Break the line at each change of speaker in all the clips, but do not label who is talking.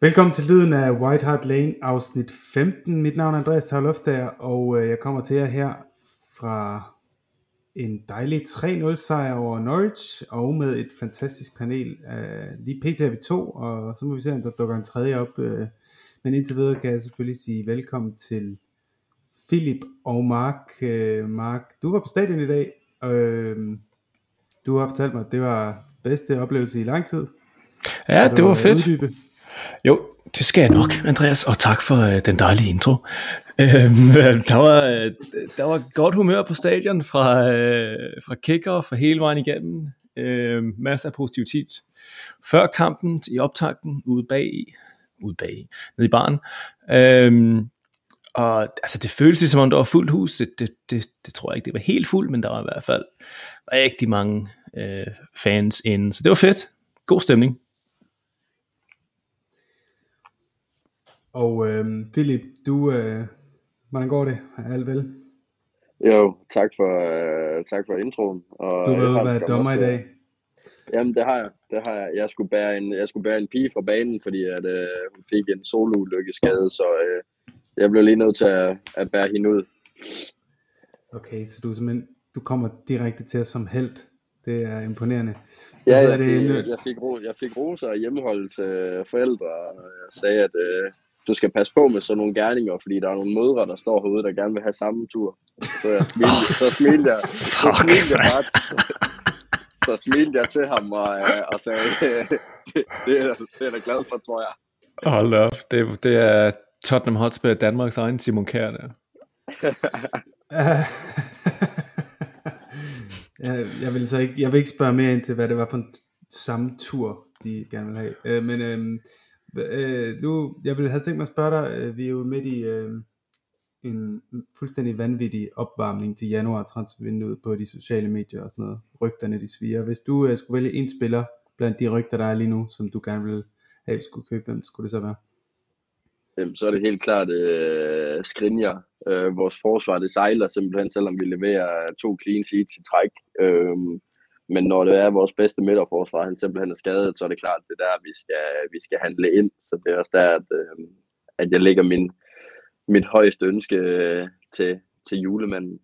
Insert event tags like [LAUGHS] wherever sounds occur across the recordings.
Velkommen til lyden af White Hart Lane, afsnit 15. Mit navn er Andreas Tavloftager, og øh, jeg kommer til jer her fra en dejlig 3-0 sejr over Norwich, og med et fantastisk panel. Lige pt. er vi to, og så må vi se, om der dukker en tredje op. Uh, men indtil videre kan jeg selvfølgelig sige velkommen til Philip og Mark. Uh, Mark, du var på stadion i dag, og du har fortalt mig, at det var bedste oplevelse i lang tid.
Ja, det var fedt.
Uddybe.
Jo, det skal jeg nok, Andreas, og tak for øh, den dejlige intro. Øhm, [LAUGHS] der, var, øh, der var godt humør på stadion fra, øh, fra kicker fra hele vejen igennem. Øh, masser af positivitet. Før kampen, i optakten, ude bag, ude bag, nede i baren. Øh, og altså, det føltes som om der var fuldt hus. Det, det, det, det tror jeg ikke, det var helt fuldt, men der var i hvert fald rigtig mange øh, fans inde. Så det var fedt. God stemning.
Og øh, Philip, du, øh, hvordan går det? Alt vel?
Jo, tak for, øh, tak for introen. Og
Du vil
har
være dommer i
også, øh,
dag.
Jamen, det har jeg. Det har jeg. Jeg skulle bære en, jeg skulle bære en pige fra banen, fordi at, øh, hun fik en soloulykkeskade, så øh, jeg blev lige nødt til at, at bære hende ud.
Okay, så du simpelthen, du kommer direkte til os som held. Det er imponerende.
Ja, jeg
hedder
fik,
det?
jeg fik, ro, jeg fik roser og hjemmeholdelse af forældre, og jeg sagde, at øh, du skal passe på med sådan nogle gerninger, fordi der er nogle mødre, der står herude, der gerne vil have samme tur. Så jeg smilte, så smilte jeg, så
Fuck,
smilte jeg bare, så smilte jeg til ham og, øh, og sagde, [LAUGHS] det, er, det er jeg da glad for, tror jeg.
Hold op. Det, det er Tottenham Hotspur, Danmarks egen Simon Kjær der. [LAUGHS]
jeg, vil så ikke, jeg vil ikke spørge mere ind til, hvad det var for en samme tur, de gerne vil have. Øh, men øh, øh, nu, jeg vil have tænkt mig at spørge dig, øh, vi er jo midt i øh, en fuldstændig vanvittig opvarmning til januar transfervinduet på de sociale medier og sådan noget. Rygterne de sviger. Hvis du øh, skulle vælge en spiller blandt de rygter, der er lige nu, som du gerne vil have, skulle købe, hvem skulle det så være?
Jamen, så er det helt klart øh, Skriniar. Øh, vores forsvar, det sejler simpelthen, selvom vi leverer to clean sheets i træk. Øh, men når det er vores bedste midterforsvar, han simpelthen er skadet, så er det klart, det er der, vi skal, vi skal handle ind. Så det er også der, at, øh, at jeg lægger min, mit højeste ønske øh, til, til julemanden.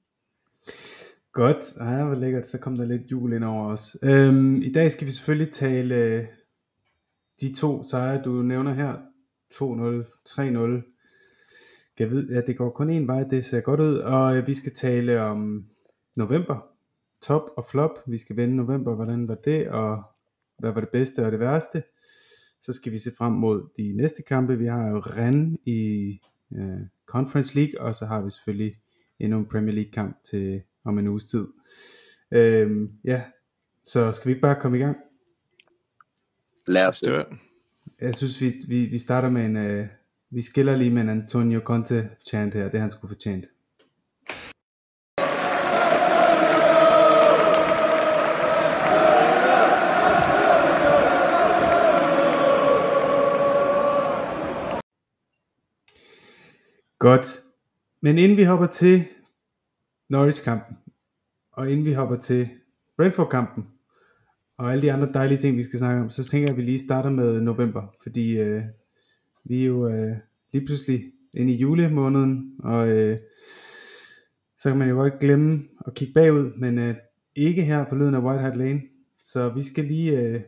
Godt, ej, hvor lækkert, så kom der lidt jul ind over os. Øhm, I dag skal vi selvfølgelig tale øh, de to sejre, du nævner her, 2-0, 3-0. Jeg ved, at det går kun en vej, det ser godt ud, og øh, vi skal tale om november, top og flop. Vi skal vende november, hvordan var det, og hvad var det bedste og det værste. Så skal vi se frem mod de næste kampe. Vi har jo Rennes i øh, Conference League, og så har vi selvfølgelig endnu en Premier League kamp til om en uges tid. Øhm, ja, så skal vi bare komme i gang?
Lad os
Det
Jeg synes, vi, vi, vi starter med en... Øh, vi skiller lige med en Antonio Conte chant her. Det er han skulle fortjent. Godt. Men inden vi hopper til Norwich-kampen, og inden vi hopper til Brentford-kampen, og alle de andre dejlige ting, vi skal snakke om, så tænker jeg, at vi lige starter med november, fordi øh, vi er jo øh, lige pludselig inde i julemåneden, og øh, så kan man jo godt glemme at kigge bagud, men øh, ikke her på lyden af White Hart Lane, så vi skal lige, øh,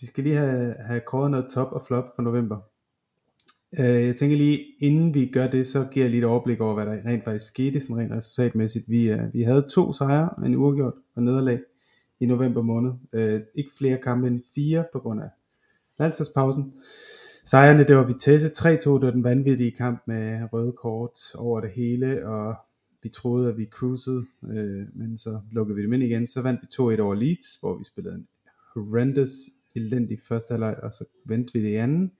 vi skal lige have, have kåret noget top og flop for november. Øh, jeg tænker lige, inden vi gør det, så giver jeg lige et overblik over, hvad der rent faktisk skete, sådan rent resultatmæssigt. Vi, øh, vi havde to sejre, en uafgjort og nederlag i november måned. Øh, ikke flere kampe end fire på grund af landsholdspausen. Sejrene, det var Vitesse 3-2, det var den vanvittige kamp med røde kort over det hele, og vi troede, at vi cruisede, øh, men så lukkede vi dem ind igen. Så vandt vi 2-1 over Leeds, hvor vi spillede en horrendous, elendig første halvleg, og så vendte vi det i anden.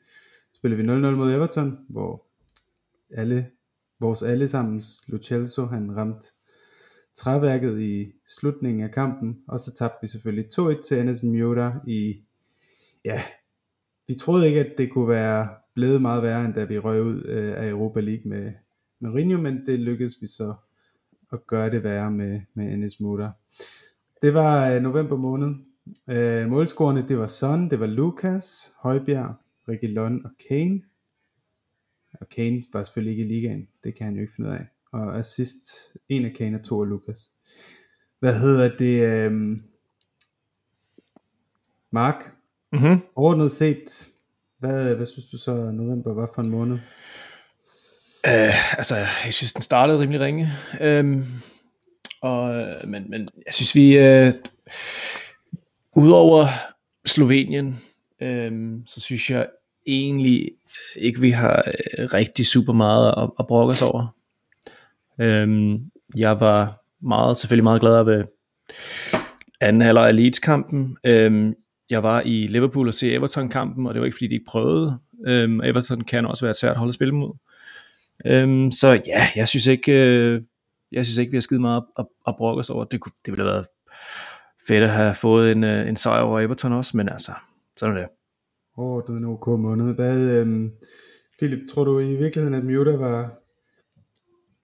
Så spillede vi 0-0 mod Everton, hvor alle, vores allesammens Lo Celso, han ramte træværket i slutningen af kampen, og så tabte vi selvfølgelig 2-1 til Enes Mjota i, ja, vi troede ikke, at det kunne være blevet meget værre, end da vi røg ud øh, af Europa League med Mourinho, men det lykkedes vi så at gøre det værre med, med Enes Mjota. Det var øh, november måned. Øh, målscorerne, det var Son, det var Lucas, Højbjerg, Reguilon og Kane. og Kane var selvfølgelig ikke i ligaen. Det kan han jo ikke finde ud af. Og assist, en af Kane og to af Lukas. Hvad hedder det? Øh, Mark,
Mm-hmm.
overordnet set, hvad, hvad synes du så, november var for en måned?
Uh, altså, jeg synes, den startede rimelig ringe. Um, og, men, men jeg synes, vi... Uh, Udover Slovenien, øhm, så synes jeg egentlig ikke, vi har øh, rigtig super meget at, at brokke os over. Øhm, jeg var meget, selvfølgelig meget glad ved anden halvleg af Leeds-kampen. Øhm, jeg var i Liverpool og se Everton-kampen, og det var ikke fordi, de ikke prøvede. Øhm, Everton kan også være et svært hold at spille mod. Øhm, så ja, jeg synes ikke, øh, jeg synes ikke, vi har skidt meget at, at brokke os over. Det, kunne, det ville have været fedt at have fået en, øh, en sejr over Everton også, men altså, sådan er det.
Overordnet en OK måned. Hvad, øhm, Philip, tror du i virkeligheden, at Muta var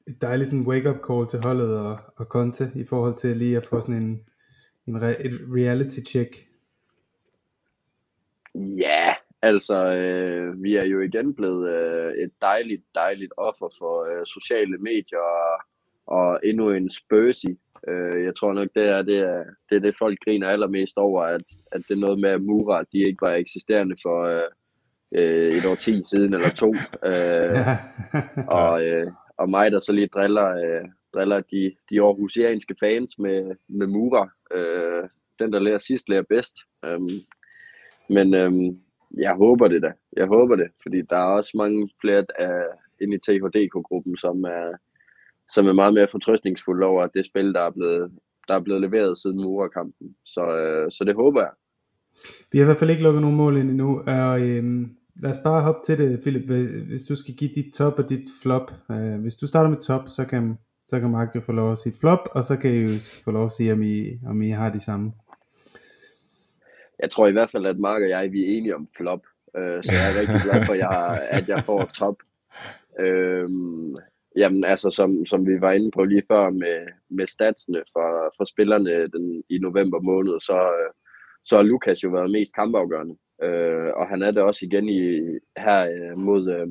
et dejligt sådan wake-up call til holdet og, og Conte, i forhold til lige at få sådan en, en re, et reality check?
Ja, altså, øh, vi er jo igen blevet øh, et dejligt, dejligt offer for øh, sociale medier og, og endnu en Spursy. Øh, jeg tror nok, det er det, er, det er det, folk griner allermest over, at, at det er noget med, at Mura, de ikke var eksisterende for øh, øh, et år ti siden eller to. Øh, [LAUGHS] og, øh, og mig, der så lige driller, øh, driller de, de aarhusianske fans med, med Mura. Øh, den, der lærer sidst, lærer bedst. Øh, men øhm, jeg håber det da. Jeg håber det, fordi der er også mange flere af, inde i THDK-gruppen, som er, som er meget mere fortrøstningsfulde over, at det spil, der er blevet, der er blevet leveret siden Mura-kampen. Så, øh, så det håber jeg.
Vi har i hvert fald ikke lukket nogen mål ind endnu, og øhm, lad os bare hoppe til det, Philip. Hvis du skal give dit top og dit flop. Øh, hvis du starter med top, så kan, så kan Mark jo få lov at sige flop, og så kan I jo få lov at sige, om I, om I har de samme.
Jeg tror i hvert fald, at Mark og jeg vi er enige om flop. Øh, så jeg er rigtig glad for, at jeg, at jeg får top. Øhm, jamen altså, som, som vi var inde på lige før med, med statsene for, for spillerne den, i november måned, så, øh, så har Lukas jo været mest kampafgørende. Øh, og han er det også igen i, her øh, mod, øh,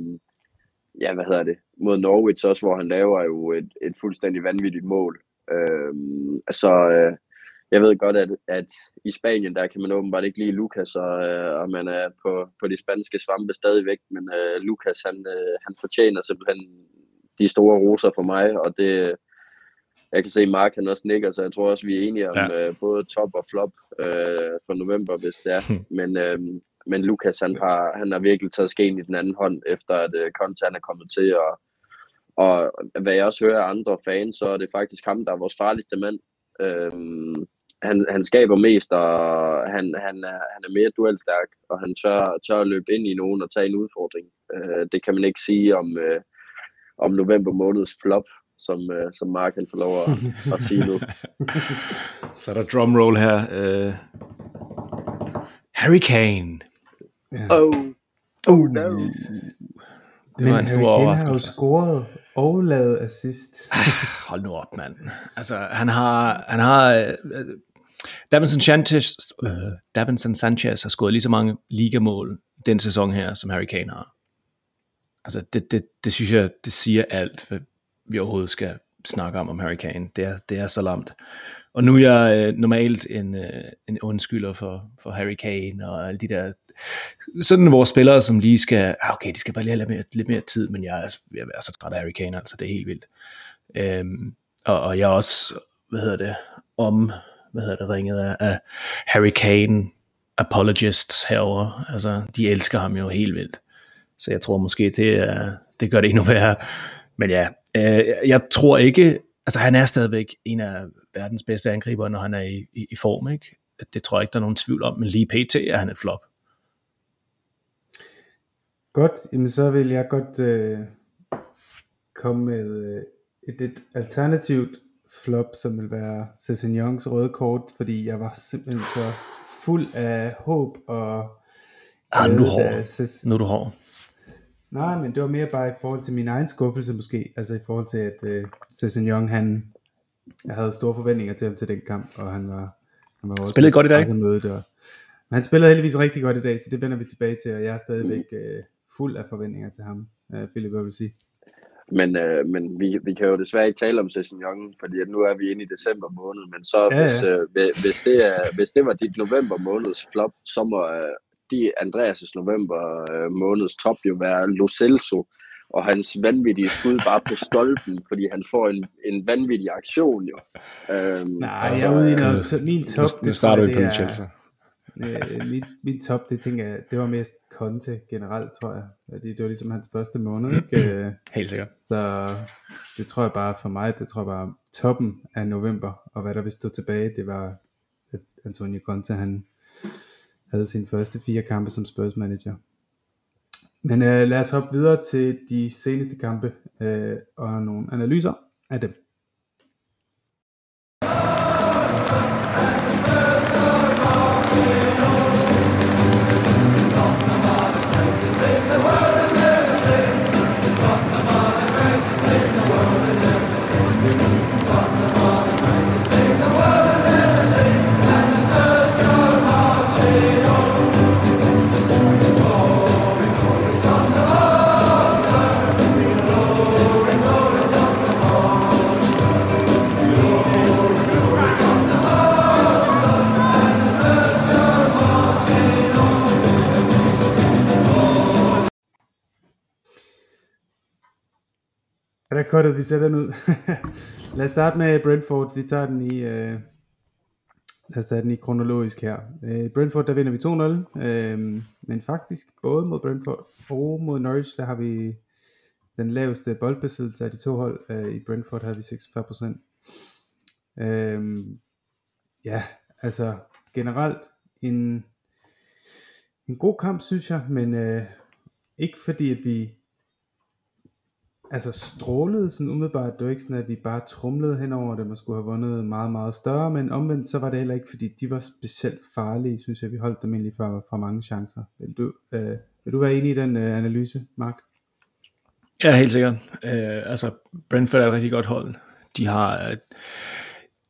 ja, hvad hedder det, mod Norwich også, hvor han laver jo et, et fuldstændig vanvittigt mål. Øh, så øh, jeg ved godt, at, at i Spanien, der kan man åbenbart ikke lide Lukas, og, øh, og man er på, på de spanske svampe stadigvæk, men øh, Lukas, han, øh, han fortjener simpelthen de store roser for mig, og det, jeg kan se, at Mark han også nikker, så jeg tror også, vi er enige om
Ja.
øh, både top og flop øh, for november, hvis det er. Men, øh, men Lukas, han har, han har virkelig taget skeen i den anden hånd, efter at øh, Conte han er kommet til, og, og hvad jeg også hører af andre fans, så er det faktisk ham, der er vores farligste mand. Øhm, han, han skaber mest, og han, han, er, han er mere duelstærk, og han tør, tør at løbe ind i nogen og tage en udfordring. Øh, det kan man ikke sige om, øh, om november måneds flop, som, øh, som Mark han får lov at, [LAUGHS] at sige nu.
Så er der drumroll her. Uh, Harry Kane.
Ja.
Oh, oh no.
Det
Men
var en stor
Harry Kane har jo scoret og lavet assist.
Hold nu op, mand. Altså, han har... Han har øh, Davinson Sanchez, øh, Davinson Sanchez har scoret lige så mange ligamål den sæson her, som Harry Kane har. Altså, det, det, det synes jeg, det siger alt, hvad vi overhovedet skal snakke om om Harry Kane. Det er, det er så lamt. Og nu er jeg øh, normalt en, øh, en undskylder for, for Harry Kane og alle de der sådan vores spillere, som lige skal, ah, okay, de skal bare lige have lidt mere, lidt mere tid, men jeg er, jeg er så træt af Harry Kane, altså det er helt vildt. Øhm, og, og jeg er også, hvad hedder det, om, hvad hedder det, ringet af, af Harry Kane apologists herover. Altså, de elsker ham jo helt vildt. Så jeg tror måske, det, er, det gør det endnu værre. Men ja, øh, jeg tror ikke, altså han er stadigvæk en af verdens bedste angriber, når han er i, i, i form, ikke? Det tror jeg ikke, der er nogen tvivl om, men lige pt. er han et flop.
Godt, jamen så vil jeg godt øh, komme med øh, et, et alternativt flop, som vil være Youngs røde kort, fordi jeg var simpelthen så fuld af håb og
Ah, nu er du hård. Nu er du hård.
Nej, men det var mere bare i forhold til min egen skuffelse måske, altså i forhold til at øh, Young, han jeg havde store forventninger til ham til den kamp, og han var, han var også
Spillede godt i dag.
Mødet, og, men han spillede heldigvis rigtig godt i dag, så det vender vi tilbage til, og jeg er stadigvæk øh, fuld af forventninger til ham, øh, Philip, hvad vil sige.
Men, øh, men vi, vi kan jo desværre ikke tale om sæsonen, fordi at nu er vi inde i december måned, men så
Ja,
ja, hvis, øh, hvis- hvis, det er, hvis det var dit november måneds flop, så må øh, de Andreas' november øh, måneds top jo være Lo Celso, og hans vanvittige skud bare på [LAUGHS] stolpen, fordi han får en, en vanvittig aktion jo. Øhm,
Nej,
altså,
jeg er ude i noget, så min top,
nu
det
starter vi på
det er-
Chelsea. [LAUGHS]
øh, mit, mit top, det tænker jeg, det var mest Conte generelt, tror jeg. Fordi det var ligesom hans første måned, ikke? [LAUGHS] Øh,
Helt sikkert.
Så det tror jeg bare for mig, det tror jeg bare toppen af november, og hvad der vil stå tilbage, det var, at Antonio Conte, han havde sine første fire kampe som Spurs manager. Men øh, lad os hoppe videre til de seneste kampe, øh, og nogle analyser af dem. Der kortet, vi sætter den ud? [LAUGHS] lad os starte med Brentford. Vi tager den i, øh, lad os tage den i kronologisk her. Øh, Brentford, der vinder vi 2-0. Øh, men faktisk både mod Brentford og mod Norwich, der har vi den laveste boldbesiddelse af de to hold. Øh, I Brentford havde vi 46%. Øh, ja, altså generelt en, en god kamp, synes jeg, men øh, ikke fordi, at vi altså strålede sådan umiddelbart. Det var ikke sådan, at vi bare trumlede henover det, man skulle have vundet meget, meget større, men omvendt så var det heller ikke, fordi de var specielt farlige, synes jeg. Vi holdt dem egentlig for, for mange chancer. Vil du, øh, vil du være enig i den øh, analyse, Mark?
Ja, helt sikkert. Øh, altså, Brentford er et rigtig godt hold. De har... Øh,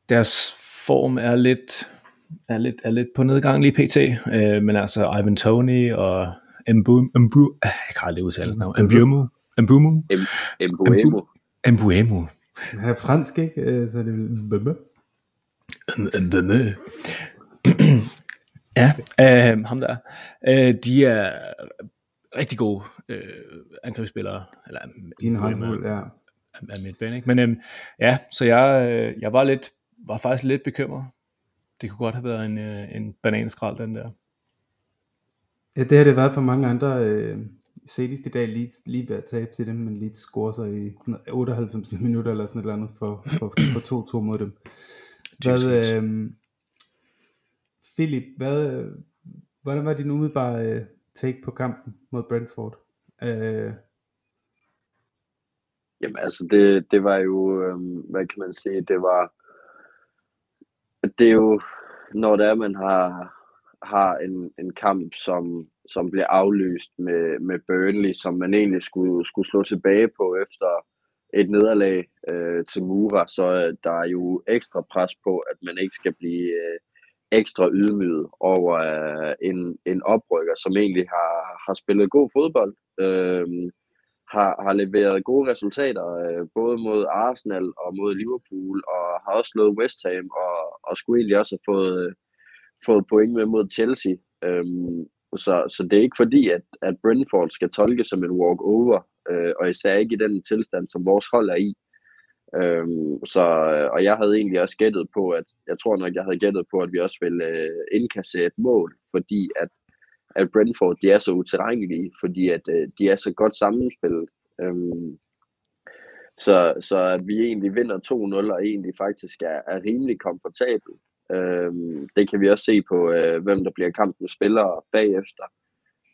deres form er lidt, er lidt, er lidt på nedgang lige pt. Øh, men altså, Ivan Tony og Mbu... Mbu jeg kan aldrig udtale hans navn. Mbuemu.
Embuemo.
Mbuemu.
Han er fransk, ikke? Øh, så det vil... Bømme.
Mbømme. ja, øh, ham der. Øh, de er rigtig gode øh, angrebsspillere. Eller,
Din
Mbeumo
håndfuld, ja.
er, er midtbane, ikke? Men øhm, ja, så jeg, øh, jeg var lidt, var faktisk lidt bekymret. Det kunne godt have været en, øh, en bananskrald, den der.
Ja, det har det været for mange andre. Øh, Sedist i dag lige, lige ved at tabe til dem, men lige score sig i 98 minutter eller sådan et eller andet for, for, for 2-2 mod dem. Hvad, øh, Philip, hvad, øh, hvordan var din umiddelbare øh, take på kampen mod Brentford? Øh,
Jamen altså, det, det var jo, øhm, hvad kan man sige, det var, det er jo, når det er, man har, har en, en kamp, som, som blev aflyst med, med Burnley, som man egentlig skulle, skulle slå tilbage på efter et nederlag øh, til Mura, så øh, der er jo ekstra pres på, at man ikke skal blive øh, ekstra ydmyget over øh, en, en oprykker, som egentlig har, har spillet god fodbold. Øh, har, har leveret gode resultater, øh, både mod Arsenal og mod Liverpool, og har også slået West Ham, og, og skulle egentlig også have fået, øh, fået point med mod Chelsea. Øhm, så, så det er ikke fordi, at, at Brentford skal tolkes som en walk-over, øh, og især ikke i den tilstand, som vores hold er i. Øhm, så, øh, og jeg havde egentlig også gættet på, at jeg tror nok, jeg havde gættet på, at vi også ville øh, indkasse et mål, fordi at at Brentford de er så utilregnelige, fordi at øh, de er så godt sammenspillet. Øhm, så, så at vi egentlig vinder 2-0 og egentlig faktisk er, er rimelig komfortabel. Øh, det kan vi også se på, øh, hvem der bliver kampens spillere bagefter.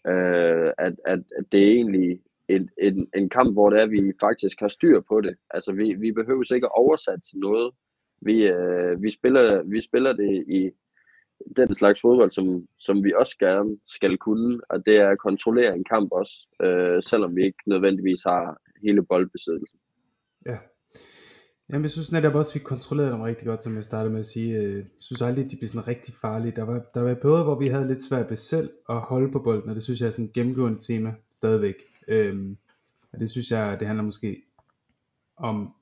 Øh, at, at, at det er egentlig en, en, en kamp, hvor det er, vi faktisk har styr på det. Altså vi, vi behøver ikke at oversætte til noget. Vi, øh, vi, spiller, vi spiller det i, den slags fodbold, som, som vi også gerne skal kunne, og det er at kontrollere en kamp også, øh, selvom vi ikke nødvendigvis har hele boldbesiddelsen.
ja. Jamen, jeg synes netop også, at vi kontrollerede dem rigtig godt, som jeg startede med at sige. Øh, jeg synes aldrig, at de blev sådan rigtig farlige. Der var, der var perioder, hvor vi havde lidt svært ved selv at holde på bolden, og det synes jeg er sådan et gennemgående tema. stadigvæk. Øhm, og det synes jeg, det handler måske om,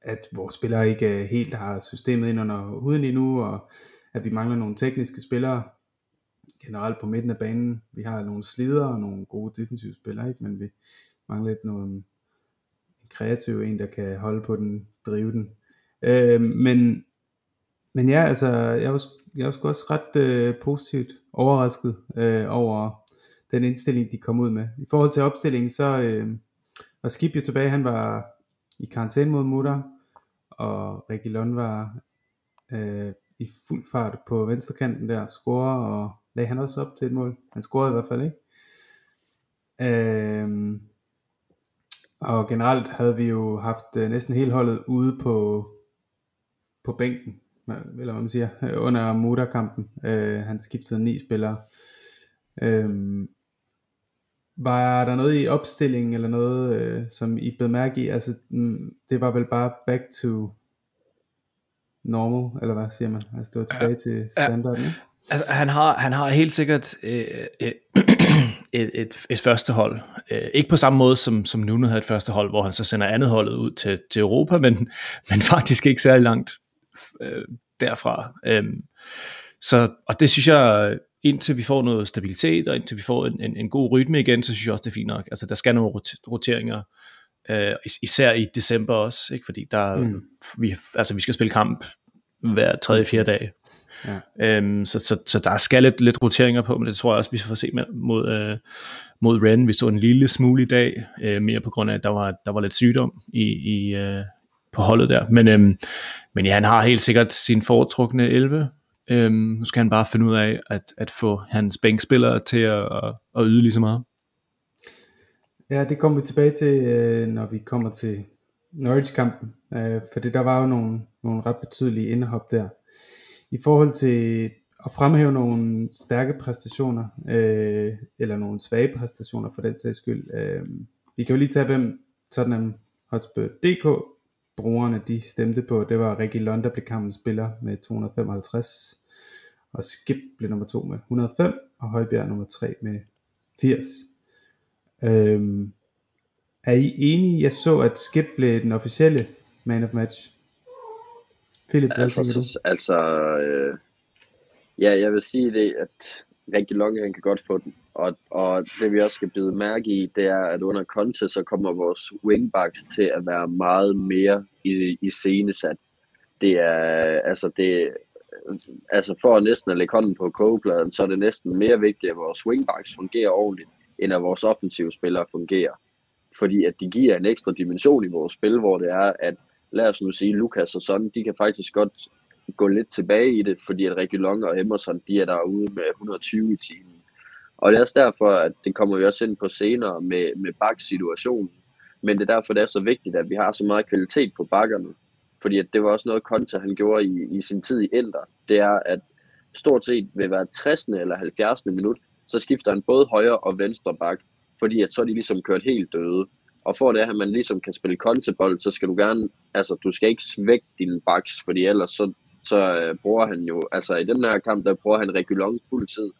at vores spillere ikke helt har systemet ind under huden endnu, og at vi mangler nogle tekniske spillere generelt på midten af banen. Vi har nogle slidere og nogle gode defensive spillere, ikke? men vi mangler lidt nogle kreativ en, der kan holde på den, drive den. Øh, men, men ja, altså, jeg var, jeg var sgu også ret øh, positivt overrasket øh, over den indstilling, de kom ud med. I forhold til opstillingen, så øh, var Skib jo tilbage, han var i karantæne mod Mutter, og Ricky Lund var øh, i fuld fart på venstrekanten der, scorer, og lagde han også op til et mål. Han scorede i hvert fald, ikke? Øh, og generelt havde vi jo haft øh, næsten hele holdet ude på, på bænken, eller hvad man siger, under Mutter-kampen. Øh, han skiftede ni spillere. Øh, var der noget i opstillingen eller noget, øh, som I blev mærke i? Altså, mm, det var vel bare back to normal, eller hvad siger man? Altså, det var tilbage ja, til standarden, ja.
Altså, han, har, han har helt sikkert øh, øh, et, et, et første hold. Øh, ikke på samme måde som, som Nuno havde et første hold, hvor han så sender andet holdet ud til, til Europa, men, [LAUGHS] men faktisk ikke særlig langt øh, derfra. Øh, så, og det synes jeg, indtil vi får noget stabilitet, og indtil vi får en, en, en god rytme igen, så synes jeg også, det er fint nok. Altså, der skal nogle roteringer, øh, især i december også, ikke? fordi der, mm. vi, altså, vi skal spille kamp hver tredje, fjerde dag. Ja. Øhm, så, så, så der skal lidt, lidt roteringer på, men det tror jeg også, vi får se med, mod, øh, mod Ren. Vi så en lille smule i dag, øh, mere på grund af, at der var, der var lidt sygdom i, i, øh, på holdet der. Men, øhm, men ja, han har helt sikkert sin foretrukne 11. Øhm, nu skal han bare finde ud af at, at få hans bænkspillere til at, at, at yde lige så meget.
Ja, det kommer vi tilbage til, øh, når vi kommer til Norwich-kampen. Øh, for der var jo nogle, nogle ret betydelige indhop der. I forhold til at fremhæve nogle stærke præstationer, øh, eller nogle svage præstationer for den sags skyld. Øh, vi kan jo lige tage, hvem Tottenham Hotspur DK brugerne de stemte på. Det var Ricky Lund, der blev kampens spiller med 255, og Skip blev nummer 2 med 105, og Højbjerg nummer 3 med 80. Øhm, er I enige? Jeg så, at Skip blev den officielle man of match.
Philip, hvad altså, du? Altså, øh, ja, jeg vil sige det, at Ricky Longe, han kan godt få den. Og, og det vi også skal bide mærke i, det er, at under Conte, så kommer vores wingbacks til at være meget mere i, i scenesat. Det er, altså det, altså for næsten at lægge hånden på kogepladen, så er det næsten mere vigtigt, at vores wingbacks fungerer ordentligt, end at vores offensive spillere fungerer. Fordi at de giver en ekstra dimension i vores spil, hvor det er, at lad os nu sige, Lukas og sådan, de kan faktisk godt gå lidt tilbage i det, fordi at Regulon og Emerson, de er derude med 120 i timen. Og det er også derfor, at det kommer vi også ind på senere med, med baksituationen. Men det er derfor, det er så vigtigt, at vi har så meget kvalitet på bakkerne. Fordi at det var også noget, Konta han gjorde i, i sin tid i Inter. Det er, at stort set ved hver 60. eller 70. minut, så skifter han både højre og venstre bak, fordi at så er de ligesom kørt helt døde. Og for det, at man ligesom kan spille kontebold, så skal du gerne, altså du skal ikke svække din baks, fordi ellers så, så øh, bruger han jo, altså i den her kamp, der bruger han Regulon fuld tid,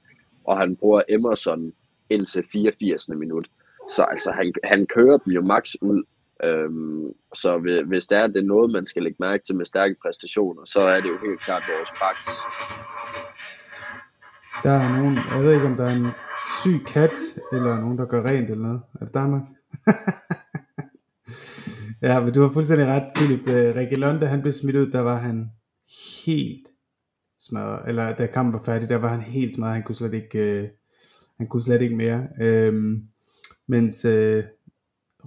og han bruger Emerson indtil 84. minut. Så altså, han, han kører dem jo max ud. Øhm, så hvis det er, det er noget, man skal lægge mærke til med stærke præstationer, så er det jo helt klart vores baks.
Der er nogen, jeg ved ikke om der er en syg kat, eller nogen, der gør rent eller noget. Er det Danmark? [LAUGHS] ja, men du har fuldstændig ret, Philip. Øh, Rikke Lund, da han blev smidt ud, der var han helt smadret. Eller da kampen var færdig, der var han helt smadret. Han kunne slet ikke, øh, han kunne slet ikke mere. Øhm, mens øh,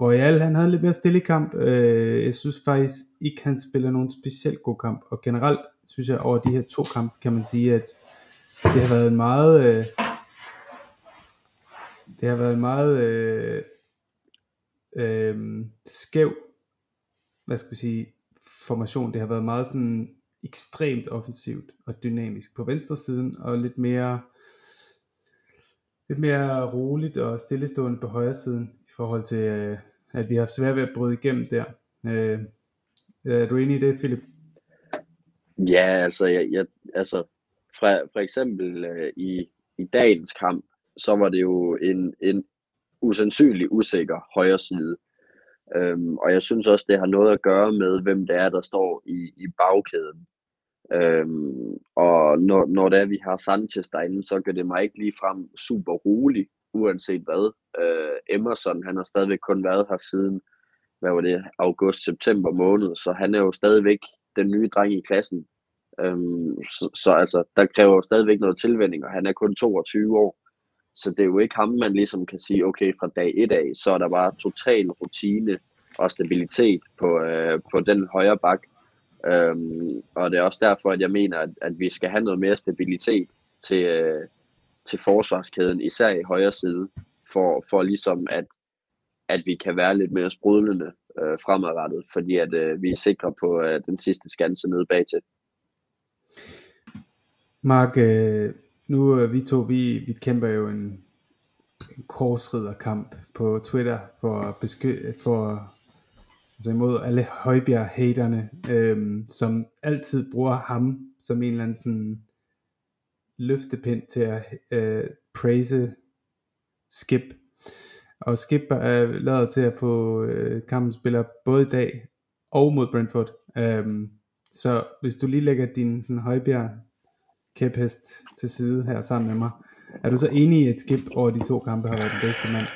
Royal, han havde lidt mere stille kamp. Øh, jeg synes faktisk ikke, han spiller nogen specielt god kamp. Og generelt synes jeg, over de her to kampe, kan man sige, at det har været en meget... Øh, det har været en meget øh, øh, skæv, hvad skal vi sige, formation. Det har været meget sådan ekstremt offensivt og dynamisk på venstre siden, og lidt mere, lidt mere roligt og stillestående på højre siden, i forhold til, øh, at vi har svært ved at bryde igennem der. Øh, er du enig i det, Philip?
Ja, altså, jeg, jeg, altså for, for eksempel øh, i, i dagens kamp, så var det jo en, en usandsynlig usikker højre side. Øhm, og jeg synes også, det har noget at gøre med, hvem det er, der står i, i bagkæden. Øhm, og når, når det er, vi har Sanchez derinde, så gør det mig ikke lige frem super rolig, uanset hvad. Øh, Emerson, han har stadigvæk kun været her siden, hvad var det, august-september måned, så han er jo stadigvæk den nye dreng i klassen. Øhm, så, så altså, der kræver jo stadigvæk noget tilvænding, og han er kun 22 år. Så det er jo ikke ham, man ligesom kan sige, okay, fra dag et af, så er der bare total rutine og stabilitet på, øh, på den højre bak. Øhm, og det er også derfor, at jeg mener, at, at vi skal have noget mere stabilitet til, øh, til forsvarskæden, især i højre side, for, for ligesom at, at vi kan være lidt mere sprudlende øh, fremadrettet, fordi at øh, vi er sikre på øh, den sidste skanse nede bag til.
Mark, øh, nu øh, vi to, vi, vi kæmper jo en, en korsridderkamp på Twitter for at beskytte, for altså imod alle Højbjerg-haterne, øhm, som altid bruger ham som en eller anden sådan løftepind til at øh, praise Skip. Og Skip øh, er lavet til at få øh, kampen spiller både i dag og mod Brentford. Øhm, så hvis du lige lægger din sådan Højbjerg kæphest til side her sammen med mig, er du så enig i, at Skip over de to kampe har været den bedste mand?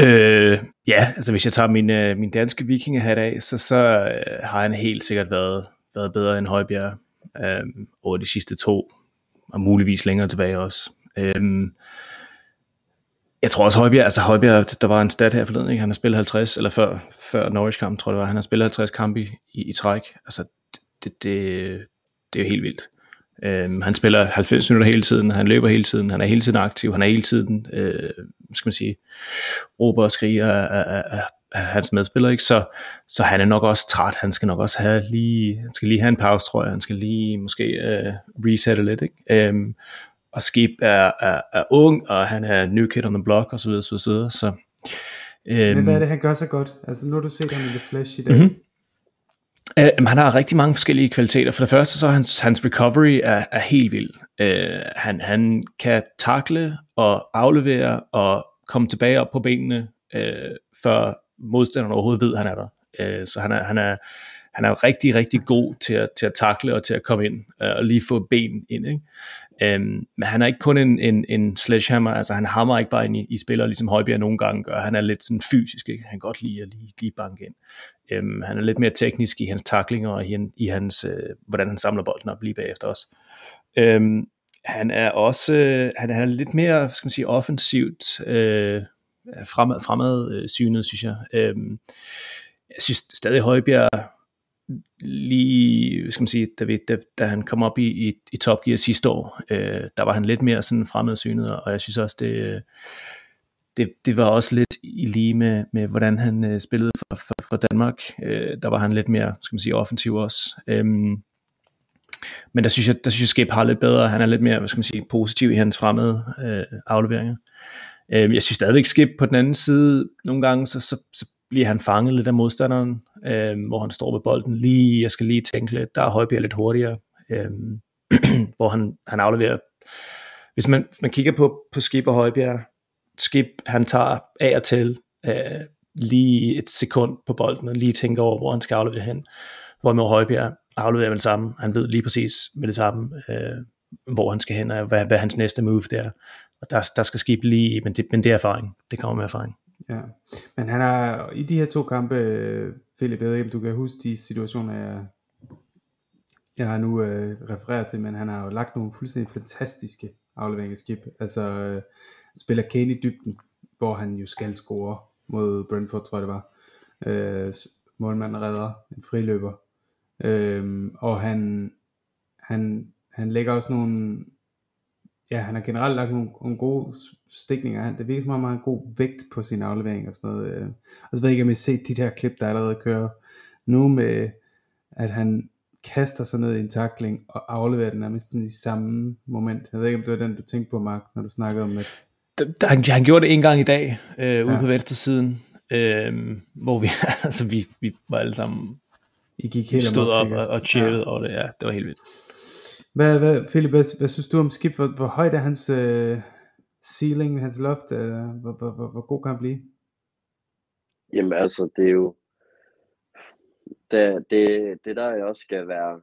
Øh, ja, altså hvis jeg tager min, øh, min danske vikingehat af, så, så øh, har han helt sikkert været, været bedre end Højbjerg øh, over de sidste to, og muligvis længere tilbage også. Øh, jeg tror også Højbjerg, altså Højbjerg, der var en stat her forleden, ikke? han har spillet 50, eller før, før Norwich kamp, tror jeg det var, han har spillet 50 kampe i, i, i træk. Altså det, det, det er jo helt vildt. Øhm, han spiller 90 minutter hele tiden, han løber hele tiden, han er hele tiden aktiv, han er hele tiden, øh, skal man sige, råber og skriger af, af, af, af hans medspiller, ikke? Så, så han er nok også træt, han skal nok også have lige, han skal lige have en pause, tror jeg, han skal lige måske øh, resette lidt, ikke? Øhm, og Skip er, er, er ung, og han er new kid on the block, og så videre, så videre, så...
Øhm, Men hvad er det, han gør så godt? Altså, nu har du set ham i The Flash i dag. Mm-hmm.
Uh, han har rigtig mange forskellige kvaliteter. For det første så er hans, hans recovery er, er helt vild. Uh, han, han kan takle og aflevere og komme tilbage op på benene, uh, før modstanderen overhovedet ved, at han er der. Uh, så han er, han er, han er rigtig, rigtig god til at, til at takle og til at komme ind uh, og lige få ben ind. Ikke? Um, men han er ikke kun en, en, en sledgehammer, altså han hammer ikke bare ind i, i spillere, ligesom Højbjerg nogle gange gør. Han er lidt sådan fysisk, ikke? han kan godt lide at lige, lige banke ind. Øhm, han er lidt mere teknisk i hans taklinger og i, i hans, øh, hvordan han samler bolden op lige bagefter os. Øhm, han er også øh, han er lidt mere skal man sige, offensivt øh, fremad, fremad øh, synet, synes jeg. Øhm, jeg synes stadig Højbjerg lige, skal man sige, da, vi, da, da han kom op i, i, i Top Gear sidste år, øh, der var han lidt mere sådan fremadsynet, og jeg synes også, det, det, det var også lidt i lige med, med hvordan han øh, spillede for, for, for Danmark. Øh, der var han lidt mere, skal man sige, offensiv også. Øhm, men der synes jeg, der synes jeg Skip har lidt bedre. Han er lidt mere, hvad skal man sige, positiv i hans fremmede øh, afleveringer. Øh, jeg synes stadigvæk Skip på den anden side, nogle gange, så, så, så bliver han fanget lidt af modstanderen, øh, hvor han står med bolden lige, jeg skal lige tænke lidt, der er Højbjerg lidt hurtigere, øh, [CLEARS THROAT] hvor han, han afleverer. Hvis man, man kigger på, på Skip og Højbjerg, Skip, han tager af og til øh, lige et sekund på bolden, og lige tænker over, hvor han skal aflevere hen. Hvor med Højbjerg afleverer med det samme. Han ved lige præcis med det samme, øh, hvor han skal hen, og hvad, hvad hans næste move der. Og der, der skal Skip lige, men det, men det er erfaring. Det kommer med erfaring.
Ja, men han har i de her to kampe, øh, Philip, jeg ved ikke, om du kan huske de situationer, jeg, jeg har nu øh, refereret til, men han har jo lagt nogle fuldstændig fantastiske afleveringer skib. Altså, øh, spiller Kane i dybden, hvor han jo skal score mod Brentford, tror jeg det var. Øh, målmanden redder en friløber. Øh, og han, han, han lægger også nogle, ja, han har generelt lagt nogle, nogle gode stikninger. Han, det virker som om, han har en god vægt på sin aflevering og sådan noget. Øh. Og så ved jeg ikke, om I har set de der klip, der allerede kører nu med, at han kaster sig ned i en takling og afleverer den nærmest i samme moment. Jeg ved ikke, om det var den, du tænkte på, Mark, når du snakkede om at
der, han, han gjorde det en gang i dag, øh, ude ja. på venstre siden, øh, hvor vi, [LAUGHS] altså vi, vi var alle sammen
I gik helt
stod op og, og chillede ja. over det. Ja, det var helt vildt.
Hvad, hvad, Philip, hvad, hvad synes du om Skip? Hvor, hvor højt er hans øh, ceiling, hans loft? Eller, hvor, hvor, hvor, hvor god kan han blive?
Jamen altså, det er jo... Det, det, det der, jeg også skal være,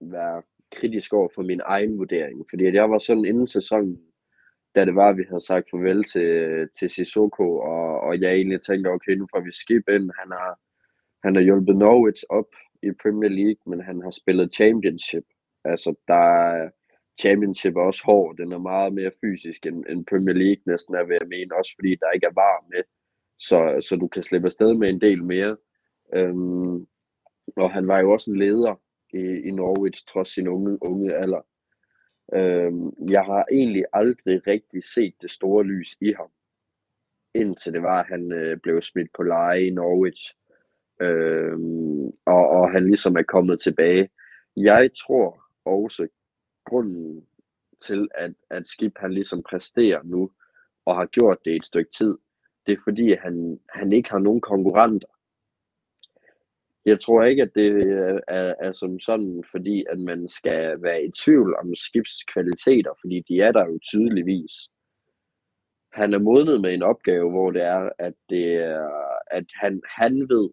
være kritisk over for min egen vurdering. Fordi at jeg var sådan inden sæsonen, da det var, at vi havde sagt farvel til, til Sissoko, og, og jeg egentlig tænkte, okay, nu får vi skib ind. Han har, han har hjulpet Norwich op i Premier League, men han har spillet Championship. Altså, der Championship er også hård. Den er meget mere fysisk end, end Premier League næsten er, ved at mene. Også fordi der ikke er varm med. Så, så du kan slippe afsted med en del mere. Øhm, og han var jo også en leder i, i Norwich, trods sin unge, unge alder. Øh, jeg har egentlig aldrig rigtig set det store lys i ham, indtil det var, at han øh, blev smidt på leje i Norwich, øh, og, og han ligesom er kommet tilbage. Jeg tror også, grunden til, at, at Skip han ligesom præsterer nu, og har gjort det et stykke tid, det er fordi, han, han ikke har nogen konkurrenter. Jeg tror ikke, at det øh, er, er som sådan, fordi at man skal være i tvivl om skibskvaliteter, fordi de er der jo tydeligvis. Han er modnet med en opgave, hvor det er, at, det er, at han, han ved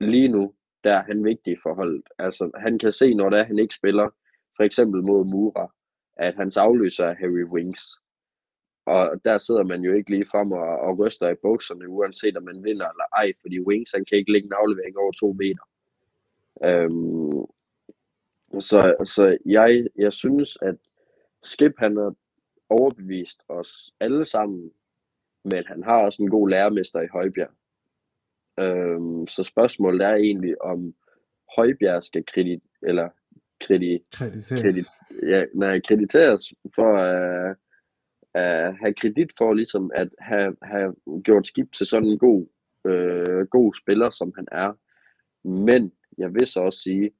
lige nu, der er han vigtig for holdet. Altså, han kan se, når det er, han ikke spiller, for eksempel mod Mura, at hans afløser er Harry Winks. Og der sidder man jo ikke lige frem og, og ryster i bukserne, uanset om man vinder eller ej, fordi Wings han kan ikke lægge en aflevering over to meter. Øhm, så så jeg, jeg synes, at Skip han har overbevist os alle sammen, men han har også en god lærermester i Højbjerg. Øhm, så spørgsmålet er egentlig, om Højbjerg skal kredit, eller kredit,
Krediteres.
kredit, ja, nej, krediteres for at uh, uh, have kredit for ligesom at have, have gjort Skip til sådan en god, uh, god spiller, som han er. Men jeg vil så også sige,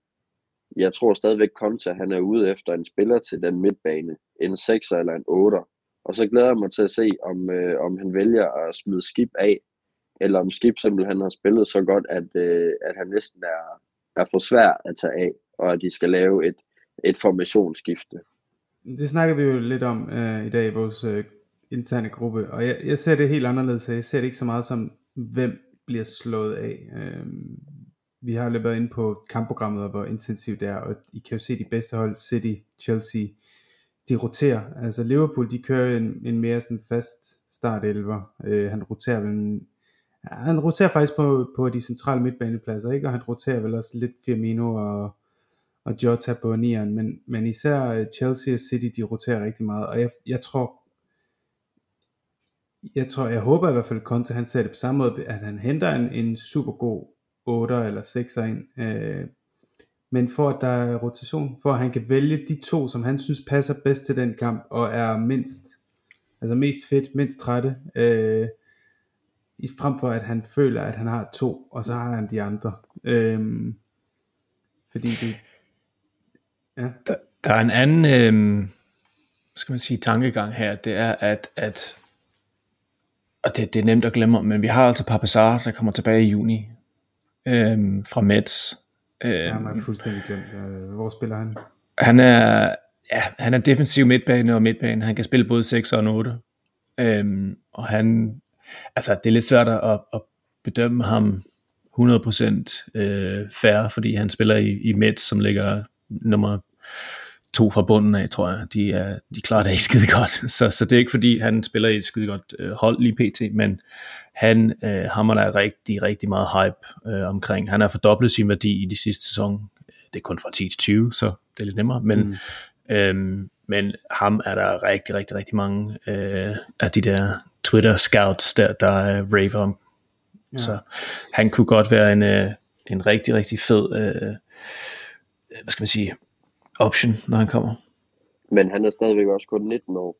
jeg tror stadigvæk Konta, han er ude efter en spiller til den midtbane. En 6'er eller en 8'er. Og så glæder jeg mig til at se, om, øh, om han vælger at smide skib af, eller om skib simpelthen har spillet så godt, at, øh, at han næsten er, er for svær at tage af, og at de skal lave et, et formationsskifte.
Det snakker vi jo lidt om øh, i dag i vores øh, interne gruppe, og jeg, jeg ser det helt anderledes. Jeg ser det ikke så meget som, hvem bliver slået af. Øh, vi har jo været inde på kampprogrammet, og hvor intensivt det er, og I kan jo se de bedste hold, City, Chelsea, de roterer. Altså Liverpool, de kører en, en mere sådan fast start 11. Øh, han roterer vel ja, han roterer faktisk på, på de centrale midtbanepladser, ikke? Og han roterer vel også lidt Firmino og, og Jota på nieren, men, men især øh, Chelsea og City, de roterer rigtig meget, og jeg, jeg tror, jeg tror, jeg håber i hvert fald, at Conte han ser det på samme måde, at han henter en, en super god 8 eller 6'er ind. Øh, men for at der er rotation, for at han kan vælge de to, som han synes passer bedst til den kamp, og er mindst, altså mest fedt, mindst trætte, øh, i frem for at han føler, at han har to, og så har han de andre. Øh, fordi det,
ja. Der, der er en anden, øh, skal man sige, tankegang her, det er, at, at og det, det er nemt at glemme, men vi har altså Papasar, der kommer tilbage i juni, øh, fra Mets.
Øh, ja, man er fuldstændig glemt. Hvor spiller han?
Han er, ja, han er defensiv midtbane og midtbane. Han kan spille både 6 og 8. Øhm, og han, altså det er lidt svært at, at bedømme ham 100% øh, færre, fordi han spiller i, i Mets, som ligger nummer to fra bunden af, tror jeg. De, er, de klarer det ikke skide godt. [LAUGHS] Så, så det er ikke fordi, han spiller i et skide godt øh, hold lige pt, men han øh, hammer der rigtig, rigtig meget hype øh, omkring. Han har fordoblet sin værdi i de sidste sæson. Det er kun fra 10 til 20, så det er lidt nemmere. Men, mm. øhm, men ham er der rigtig, rigtig, rigtig mange øh, af de der Twitter-scouts, der, der er raver om. Ja. Så han kunne godt være en, øh, en rigtig, rigtig fed, øh, hvad skal man sige, option, når han kommer.
Men han er stadigvæk også kun 19 år.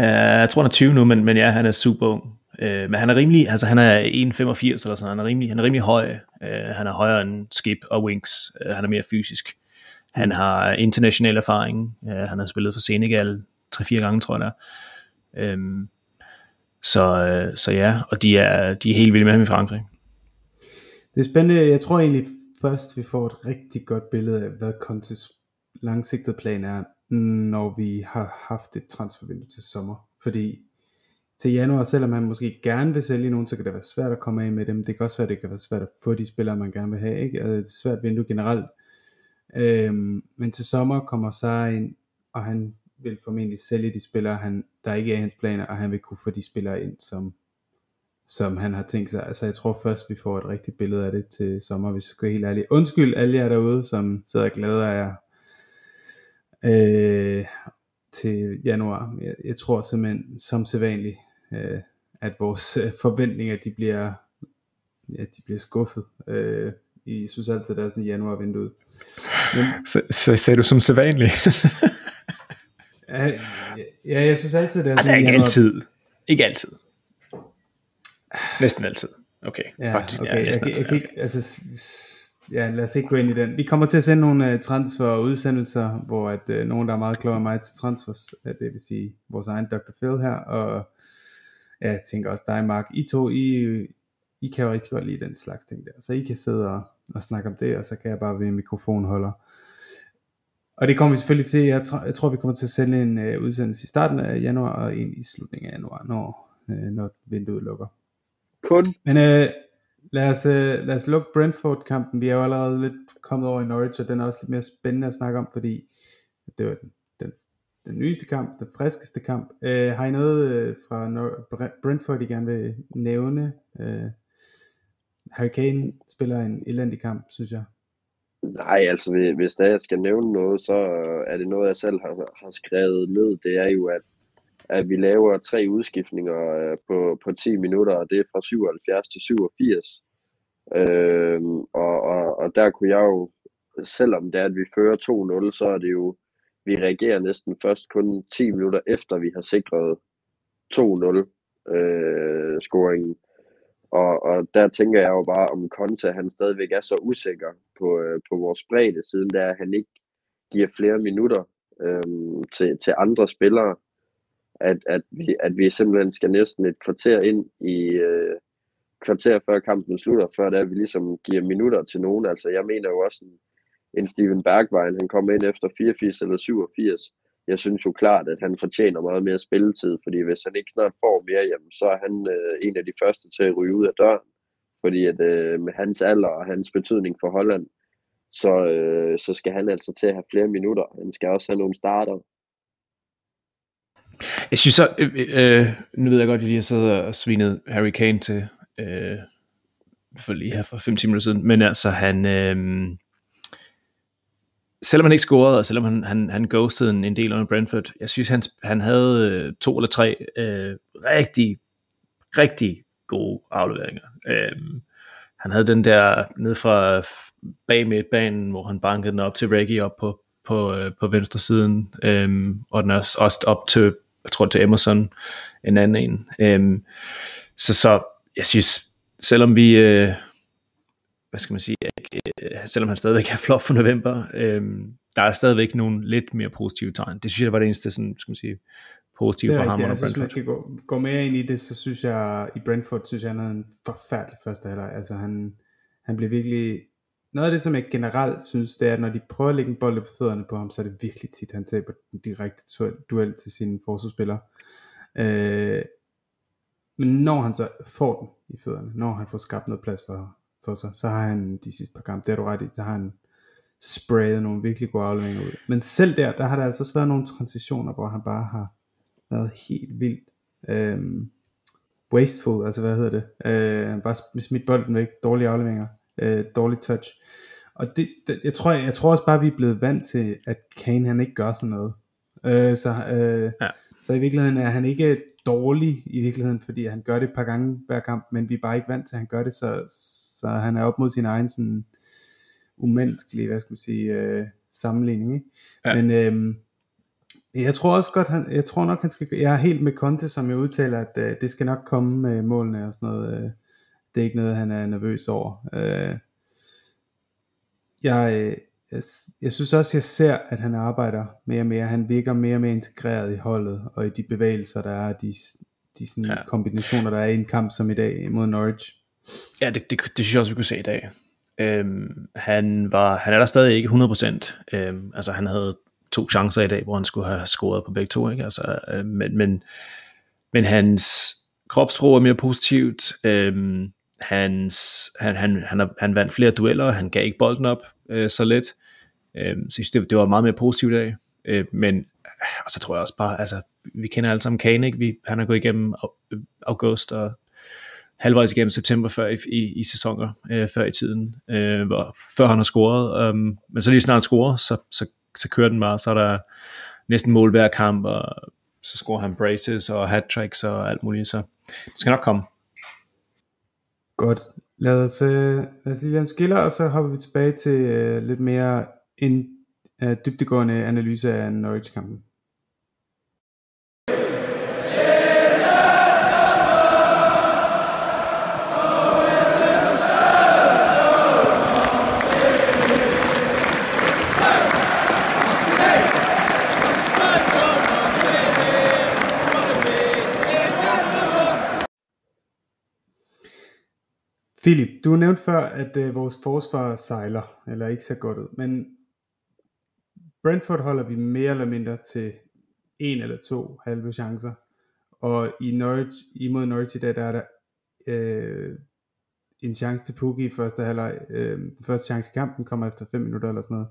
Uh, jeg tror han er 20 nu, men, men ja, han er super ung. Uh, men han er rimelig, altså han er 1,85 eller sådan, han er rimelig, han er rimelig høj. Uh, han er højere end Skip og Winks. Uh, han er mere fysisk. Han mm. har international erfaring. Uh, han har spillet for Senegal 3-4 gange, tror jeg der. Um, så, uh, så ja, og de er, de er helt vilde med ham i Frankrig.
Det er spændende. Jeg tror egentlig først, vi får et rigtig godt billede af, hvad Contes langsigtede plan er, når vi har haft et transfervindue til sommer. Fordi til januar, selvom han måske gerne vil sælge nogen, så kan det være svært at komme af med dem. Det kan også være, det kan være svært at få de spillere, man gerne vil have. Ikke? Altså, det er et svært vindue generelt. Øhm, men til sommer kommer Sara ind, og han vil formentlig sælge de spillere, han, der ikke er i hans planer, og han vil kunne få de spillere ind, som, som han har tænkt sig. Altså jeg tror først, vi får et rigtigt billede af det til sommer, hvis jeg skal være helt ærlig. Undskyld alle jer derude, som sidder og glæder jer øh, til januar. Jeg, jeg tror simpelthen, som sædvanligt, øh, at vores øh, forventninger, de bliver, ja, de bliver skuffet. Øh, I synes altid, der er sådan i januar vinduet.
Men, så, så sagde du som sædvanligt?
ja, ja, jeg synes altid, det er
sådan
Ej,
det er ikke altid. Ikke altid. Næsten altid. Okay,
ja,
faktisk.
Okay.
Ja,
jeg,
næsten
jeg, jeg, jeg, altså, ja, lad os ikke gå ind i den. Vi kommer til at sende nogle uh, transfer udsendelser, hvor at uh, nogen, der er meget klogere end mig til transfers, uh, det vil sige vores egen Dr. Phil her, og ja, jeg tænker også dig, Mark. I to, I, I kan jo rigtig godt lide den slags ting der, så I kan sidde og, og snakke om det, og så kan jeg bare være mikrofonholder. Og det kommer vi selvfølgelig til, jeg, tror, jeg tror vi kommer til at sende en uh, udsendelse i starten af januar, og en i slutningen af januar, når, uh, når vinduet lukker.
Kun.
Men øh, lad, os, øh, lad os lukke Brentford-kampen. Vi er jo allerede lidt kommet over i Norwich, og den er også lidt mere spændende at snakke om, fordi det var den, den, den nyeste kamp, den friskeste kamp. Øh, har I noget øh, fra Nor- Brentford, I gerne vil nævne? Øh, Harry Kane spiller en elendig kamp, synes jeg.
Nej, altså hvis der jeg skal nævne noget, så er det noget, jeg selv har, har skrevet ned. Det er jo, at at vi laver tre udskiftninger øh, på, på 10 minutter, og det er fra 77 til 87. Øh, og, og, og der kunne jeg jo, selvom det er, at vi fører 2-0, så er det jo, vi reagerer næsten først kun 10 minutter efter, vi har sikret 2-0 øh, scoringen. Og, og der tænker jeg jo bare, om Konta han stadigvæk er så usikker på, øh, på vores bredde, siden der han ikke giver flere minutter øh, til, til andre spillere at, at, vi, at vi simpelthen skal næsten et kvarter ind i øh, kvarter før kampen slutter, før der vi ligesom giver minutter til nogen. Altså jeg mener jo også en, en Steven Bergwijn, han kom ind efter 84 eller 87. Jeg synes jo klart, at han fortjener meget mere spilletid, fordi hvis han ikke snart får mere, jamen, så er han øh, en af de første til at ryge ud af døren. Fordi at øh, med hans alder og hans betydning for Holland, så, øh, så skal han altså til at have flere minutter. Han skal også have nogle starter.
Jeg synes så, øh, øh, øh, nu ved jeg godt, at vi har siddet og svinet Harry Kane til, øh, for lige her for 5 timer siden, men altså han, øh, selvom han ikke scorede, og selvom han, han, han ghostede en, en del under Brentford, jeg synes, han, han havde øh, to eller tre øh, rigtig, rigtig gode afleveringer. Øh, han havde den der ned fra bag midtbanen, hvor han bankede den op til Reggie op på, på, øh, på venstre siden, øh, og den også, også op til jeg tror til Emerson, en anden en. Øhm, så, så jeg synes, selvom vi, øh, hvad skal man sige, øh, selvom han stadigvæk er flot for november, øh, der er stadigvæk nogle lidt mere positive tegn. Det synes jeg var det eneste, sådan, skal man sige, positive for ham under
altså,
Brentford.
Hvis man kan gå, gå mere ind i det, så synes jeg, i Brentford, synes jeg, han havde en forfærdelig første halvleg. Altså han, han blev virkelig, noget af det, som jeg generelt synes, det er, at når de prøver at lægge en bold på fødderne på ham, så er det virkelig tit, han taber den direkte duel til sine forsvarsspillere. Øh, men når han så får den i fødderne, når han får skabt noget plads for, for sig, så har han de sidste par kampe, det er du ret i, så har han sprayet nogle virkelig gode afleveringer ud. Men selv der, der har der altså også været nogle transitioner, hvor han bare har været helt vildt øh, wasteful, altså hvad hedder det, øh, bare smidt bolden væk, dårlige afleveringer øh, dårlig touch. Og det, det, jeg, tror, jeg, jeg tror også bare, vi er blevet vant til, at Kane han ikke gør sådan noget. Øh, så, øh, ja. så i virkeligheden er han ikke dårlig i virkeligheden, fordi han gør det et par gange hver kamp, men vi er bare ikke vant til, at han gør det, så, så han er op mod sin egen sådan umenneskelige, hvad skal man sige, øh, sammenligning. Ikke? Ja. Men øh, jeg tror også godt, han, jeg tror nok, han skal, jeg er helt med Conte, som jeg udtaler, at øh, det skal nok komme med målene og sådan noget. Øh, det er ikke noget, han er nervøs over. Øh, jeg, jeg, jeg synes også, jeg ser, at han arbejder mere og mere. Han virker mere og mere integreret i holdet, og i de bevægelser, der er, de, de sådan ja. kombinationer, der er i en kamp som i dag mod Norwich.
Ja, det, det, det synes jeg også, vi kunne se i dag. Øhm, han, var, han er der stadig ikke 100%. Øhm, altså han havde to chancer i dag, hvor han skulle have scoret på begge to. Ikke? Altså, øh, men, men, men hans, kropssprog er mere positivt. Øhm, hans, han, han, han, han vandt flere dueller, han gav ikke bolden op øh, så let. Øh, så jeg synes, det, det var meget mere positivt af. Øh, men og så tror jeg også bare, altså, vi kender alle sammen Kane, ikke? Vi, han har gået igennem øh, august og halvvejs igennem september før i, i, i sæsoner, øh, før i tiden, øh, hvor, før han har scoret. Øh, men så lige snart han scorer, så, så, så kører den bare, så er der næsten mål hver kamp, og så scorer han braces og hat tricks og alt muligt, så det skal nok komme.
Godt. Lad os, øh, lad os lige en skiller, og så hopper vi tilbage til øh, lidt mere en øh, dybdegående analyse af Norwich-kampen. Philip, du nævnte før, at øh, vores forsvar sejler, eller ikke så godt ud, men Brentford holder vi mere eller mindre til en eller to halve chancer, og i Norwich, imod Norwich i dag, der er der øh, en chance til Pukki i første halvleg. Øh, den første chance i kampen kommer efter 5 minutter eller sådan noget,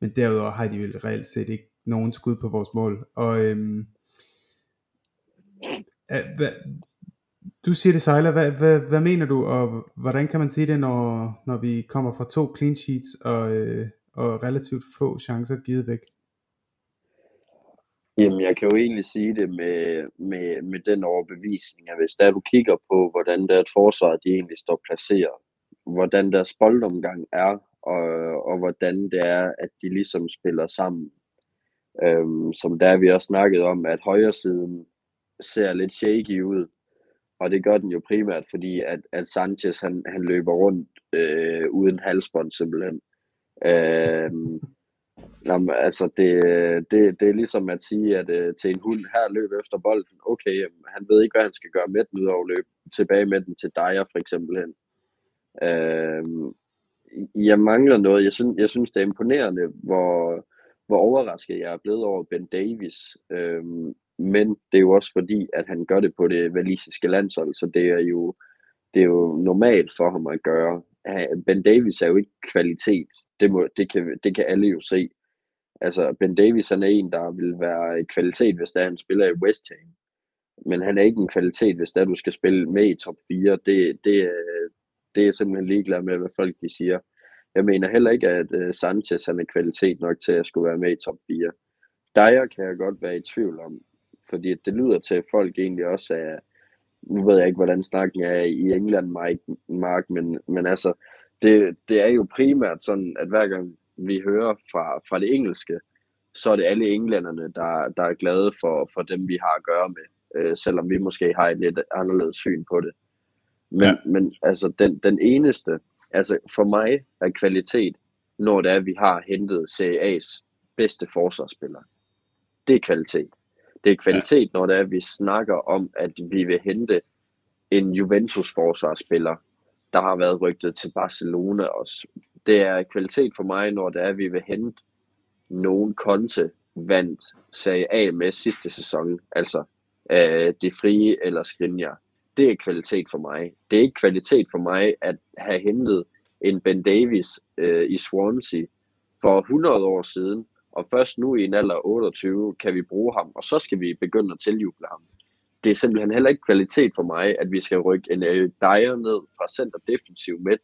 men derudover har de vel reelt set ikke nogen skud på vores mål, og øh, hvad, du siger det sejler, hvad, hvad, hvad mener du, og hvordan kan man sige det, når, når vi kommer fra to clean sheets og, øh, og relativt få chancer givet væk?
Jamen, jeg kan jo egentlig sige det med, med, med den overbevisning, at hvis der du kigger på, hvordan der et forsvar, de egentlig står placeret, hvordan deres boldomgang er, og, og hvordan det er, at de ligesom spiller sammen. Øhm, som der vi også snakket om, at højre siden ser lidt shaky ud, og det gør den jo primært, fordi at, at Sanchez han, han løber rundt øh, uden halsbånd simpelthen. Øh, [LAUGHS] jamen, altså det, det, det er ligesom at sige at øh, til en hund, her løb efter bolden, okay, jamen, han ved ikke, hvad han skal gøre med den, udover løbe tilbage med den til Dyer for eksempel hen. Øh, jeg mangler noget. Jeg synes, jeg synes det er imponerende, hvor, hvor overrasket jeg er blevet over Ben Davis. Øh, men det er jo også fordi, at han gør det på det valisiske landshold, så det er jo, det er jo normalt for ham at gøre. Ben Davis er jo ikke kvalitet, det, må, det, kan, det kan alle jo se. Altså, Ben Davis han er en, der vil være kvalitet, hvis der han spiller i West Ham. Men han er ikke en kvalitet, hvis der du skal spille med i top 4. Det, det, det er simpelthen ligeglad med, hvad folk de siger. Jeg mener heller ikke, at øh, Sanchez han er kvalitet nok til at skulle være med i top 4. Dyer kan jeg godt være i tvivl om, fordi det lyder til, at folk egentlig også er, nu ved jeg ikke, hvordan snakken er i England, Mark, men, men altså, det, det er jo primært sådan, at hver gang vi hører fra, fra det engelske, så er det alle englænderne, der, der er glade for, for dem, vi har at gøre med, øh, selvom vi måske har et lidt anderledes syn på det. Men, ja. men altså, den, den eneste, altså for mig er kvalitet, når det er, at vi har hentet CA's bedste forsvarsspiller. Det er kvalitet. Det er kvalitet, ja. når det er, at vi snakker om, at vi vil hente en Juventus-forsvarsspiller, der har været rygtet til Barcelona også. Det er kvalitet for mig, når det er, at vi vil hente nogen konte vandt sag af med sidste sæson, altså øh, det frie eller Skriniar. Det er kvalitet for mig. Det er ikke kvalitet for mig at have hentet en Ben Davis øh, i Swansea for 100 år siden, og først nu i en alder af 28 kan vi bruge ham, og så skal vi begynde at tiljuble ham. Det er simpelthen heller ikke kvalitet for mig, at vi skal rykke en Eric Dyer ned fra center defensiv midt,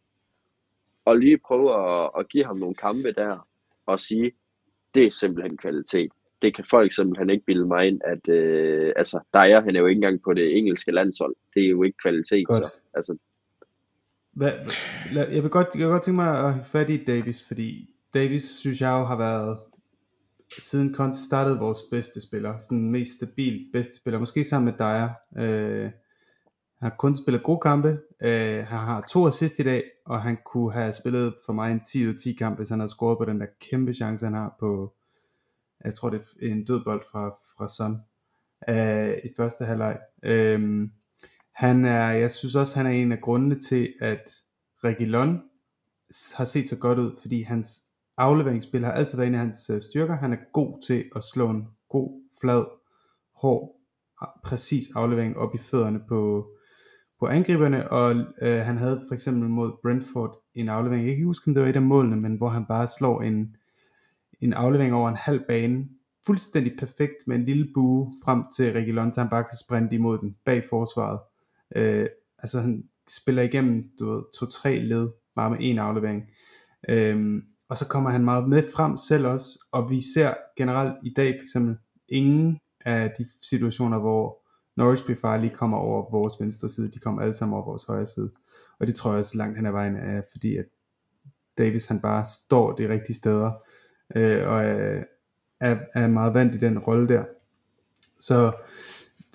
og lige prøve at, at give ham nogle kampe der, og sige, det er simpelthen kvalitet. Det kan folk simpelthen ikke bilde mig ind, at øh, altså, Dyer, han er jo ikke engang på det engelske landshold. Det er jo ikke kvalitet. Godt. Så, altså,
Hvad, jeg, vil godt, jeg vil godt tænke mig at have fat i Davis, fordi Davis synes jeg jo har været siden Conte startede vores bedste spiller, sådan mest stabil bedste spiller, måske sammen med Dyer. Øh, han har kun spillet gode kampe, øh, han har to assist i dag, og han kunne have spillet for mig en 10 ud 10 kamp, hvis han havde scoret på den der kæmpe chance, han har på, jeg tror det er en dødbold fra, fra Son, øh, i første halvleg. Øh, han er, jeg synes også, han er en af grundene til, at Regilon har set så godt ud, fordi hans afleveringsspil har altid været en af hans øh, styrker. Han er god til at slå en god, flad, hård, ah, præcis aflevering op i fødderne på, på angriberne, og øh, han havde for eksempel mod Brentford en aflevering, jeg kan ikke huske, om det var et af målene, men hvor han bare slår en, en aflevering over en halv bane, fuldstændig perfekt med en lille bue frem til Reguilon, han bare kan sprinte imod den bag forsvaret. Øh, altså han spiller igennem du ved, to-tre led, bare med en aflevering. Øh, og så kommer han meget med frem selv også, og vi ser generelt i dag for eksempel ingen af de situationer, hvor Norwich bliver farlige, kommer over vores venstre side, de kommer alle sammen over vores højre side. Og det tror jeg også langt hen ad vejen er, fordi at Davis han bare står de rigtige steder, øh, og er, er, er meget vant i den rolle der. Så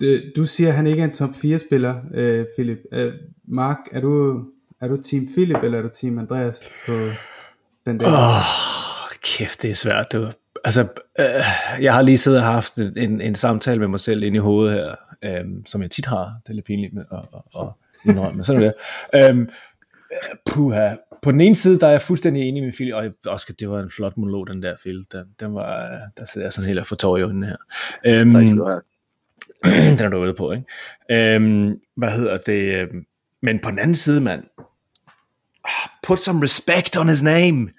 det, du siger, at han ikke er en top 4 spiller, øh, Philip. Øh, Mark, er du, er du team Philip, eller er du team Andreas på den der?
Åh, oh, kæft, det er svært. Du. Altså, øh, jeg har lige siddet og haft en, en samtale med mig selv ind i hovedet her, øh, som jeg tit har. Det er lidt pinligt med at, at, at indrømme, men sådan er det. Øh, puha. På den ene side, der er jeg fuldstændig enig med Philip, og Oscar, det var en flot monolog, den der film. Den, den var, der sidder jeg sådan helt og får tår i øjnene her.
Øhm, tak skal du have. [CLEARS THROAT]
den er du ude på, ikke? Øhm, hvad hedder det? Øhm, men på den anden side, mand, put some respect on his name.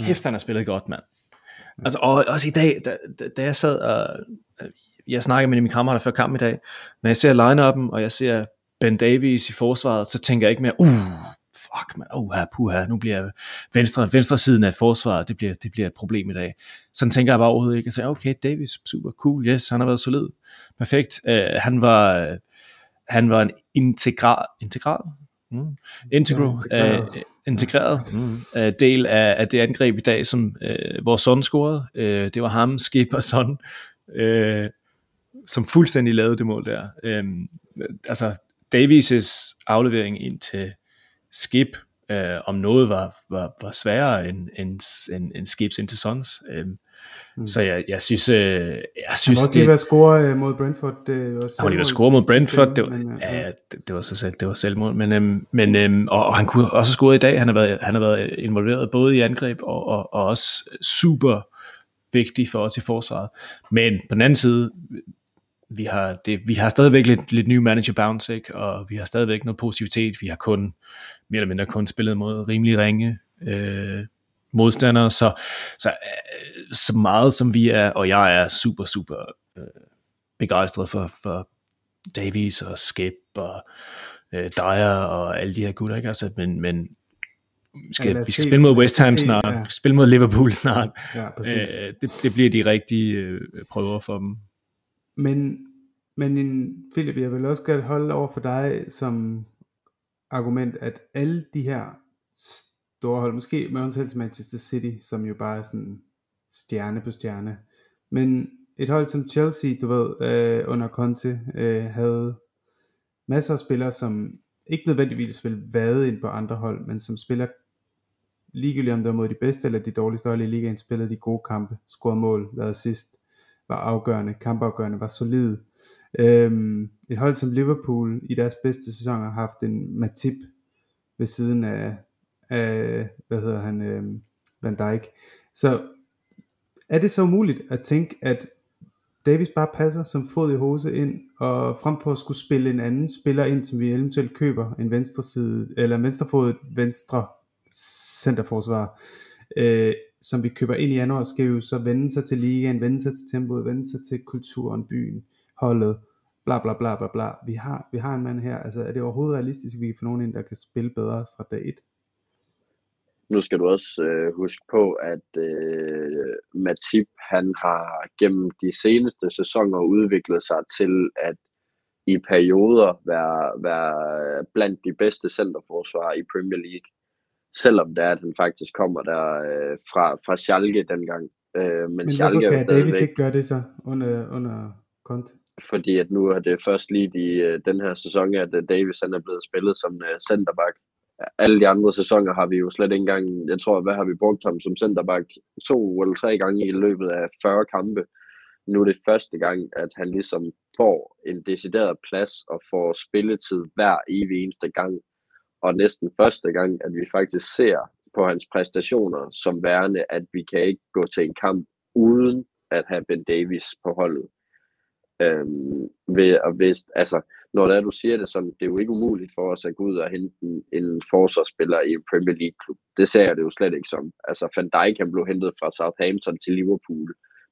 Kæft, han har spillet godt, mand. Altså, og også i dag, da, da jeg sad og, jeg snakkede med mine kammerater før kampen i dag, når jeg ser line-up'en, og jeg ser Ben Davies i forsvaret, så tænker jeg ikke mere, uh, fuck man, uh, puha, nu bliver venstre, venstre siden af forsvaret, det bliver, det bliver et problem i dag. Sådan tænker jeg bare overhovedet ikke. Jeg siger, okay, Davis, super cool, yes, han har været solid, perfekt. Uh, han var, han var en integral, integral, mm, integral, ja, integreret, uh, integreret mm, uh, del af, af det angreb i dag, som uh, vores son scorede. Uh, det var ham, Skip og Son, uh, som fuldstændig lavede det mål der. Uh, altså, Davies' aflevering ind til Skip, øh, om noget var, var, var sværere end, end, end, end Skips ind til Sons. Øh, mm. Så jeg, jeg synes, øh, jeg synes
han det... Han var score øh, mod Brentford. Det var
han var score mod Brentford. Det var, men, ja, ja det, det, var så selv, det var selvmål. Men, øhm, men, øhm, og, og, han kunne også score i dag. Han har været, han har været involveret både i angreb og, og, og også super vigtig for os i forsvaret. Men på den anden side, vi har, det, vi har stadigvæk lidt, lidt ny manager bounce, ikke? og vi har stadigvæk noget positivitet. Vi har kun, mere eller mindre kun spillet mod rimelig ringe øh, modstandere, så, så, øh, så meget som vi er, og jeg er super, super øh, begejstret for, for Davies og Skip og øh, Dyer og alle de her gutter, ikke? Altså, men, men vi skal, ja, vi skal se, spille mod West Ham snart, ja. vi skal spille mod Liverpool snart. Ja, øh, det, det bliver de rigtige øh, prøver for dem.
Men, men en, Philip, jeg vil også gerne holde over for dig som argument, at alle de her store hold, måske med undtagelse Manchester City, som jo bare er sådan stjerne på stjerne, men et hold som Chelsea, du ved, øh, under Conte, øh, havde masser af spillere, som ikke nødvendigvis vil vade ind på andre hold, men som spiller ligegyldigt om det var mod de bedste eller de dårligste hold i ligaen, spillede de gode kampe, scorede mål, lavede sidst var afgørende, kampafgørende, var solid. Øhm, et hold som Liverpool i deres bedste sæson har haft en Matip ved siden af, af hvad hedder han, øhm, Van Dijk. Så er det så umuligt at tænke, at Davis bare passer som fod i hose ind, og frem for at skulle spille en anden spiller ind, som vi eventuelt køber, en venstre side, eller en venstrefodet venstre centerforsvar, øh, som vi køber ind i januar, skal jo så vende sig til ligaen, vende sig til tempoet, vende sig til kulturen, byen, holdet, bla bla bla bla bla. Vi har, vi har en mand her, altså er det overhovedet realistisk, at vi kan få nogen ind, der kan spille bedre fra dag 1?
Nu skal du også øh, huske på, at øh, Matip, han har gennem de seneste sæsoner udviklet sig til at i perioder være, være blandt de bedste centerforsvarer i Premier League selvom det er, at han faktisk kommer der øh, fra, fra Schalke dengang. Øh, men,
men
Schalke
hvorfor kan Davis ikke gøre det så under, under Conte?
Fordi at nu er det først lige i øh, den her sæson, at øh, Davis han er blevet spillet som øh, centerback. Alle de andre sæsoner har vi jo slet ikke engang, jeg tror, hvad har vi brugt ham som centerback? To eller tre gange i løbet af 40 kampe. Nu er det første gang, at han ligesom får en decideret plads og får spilletid hver evig eneste gang og næsten første gang, at vi faktisk ser på hans præstationer som værende, at vi kan ikke gå til en kamp uden at have Ben Davis på holdet. Øhm, ved, at hvis, altså, når det er, du siger det sådan, det er jo ikke umuligt for os at gå ud og hente en, en forsvarsspiller i en Premier League-klub. Det ser jeg det jo slet ikke som. Altså, Van Dijk han blev hentet fra Southampton til Liverpool.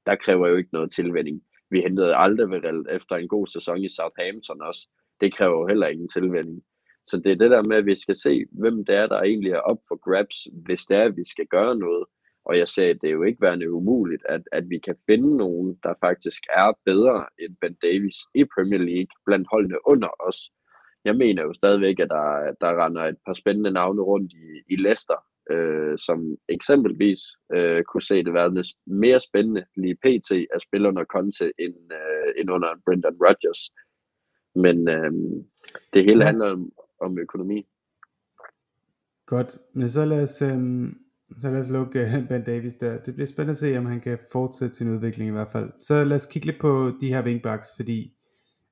Der kræver jo ikke noget tilvænding. Vi hentede Alderweireld efter en god sæson i Southampton også. Det kræver jo heller ikke en tilvænding. Så det er det der med, at vi skal se, hvem det er, der egentlig er op for grabs, hvis det er, at vi skal gøre noget. Og jeg sagde, at det er jo ikke værende umuligt, at, at vi kan finde nogen, der faktisk er bedre end Ben Davis i Premier League, blandt holdene under os. Jeg mener jo stadigvæk, at der, der render et par spændende navne rundt i, i Leicester, øh, som eksempelvis øh, kunne se det være mere spændende lige pt. at spille under Conte end, øh, end under Brendan Rodgers. Men øh, det hele handler om, om økonomi.
Godt, men så lad os, øhm, så lad os lukke øh, Ben Davis der. Det bliver spændende at se, om han kan fortsætte sin udvikling i hvert fald. Så lad os kigge lidt på de her wingbacks, fordi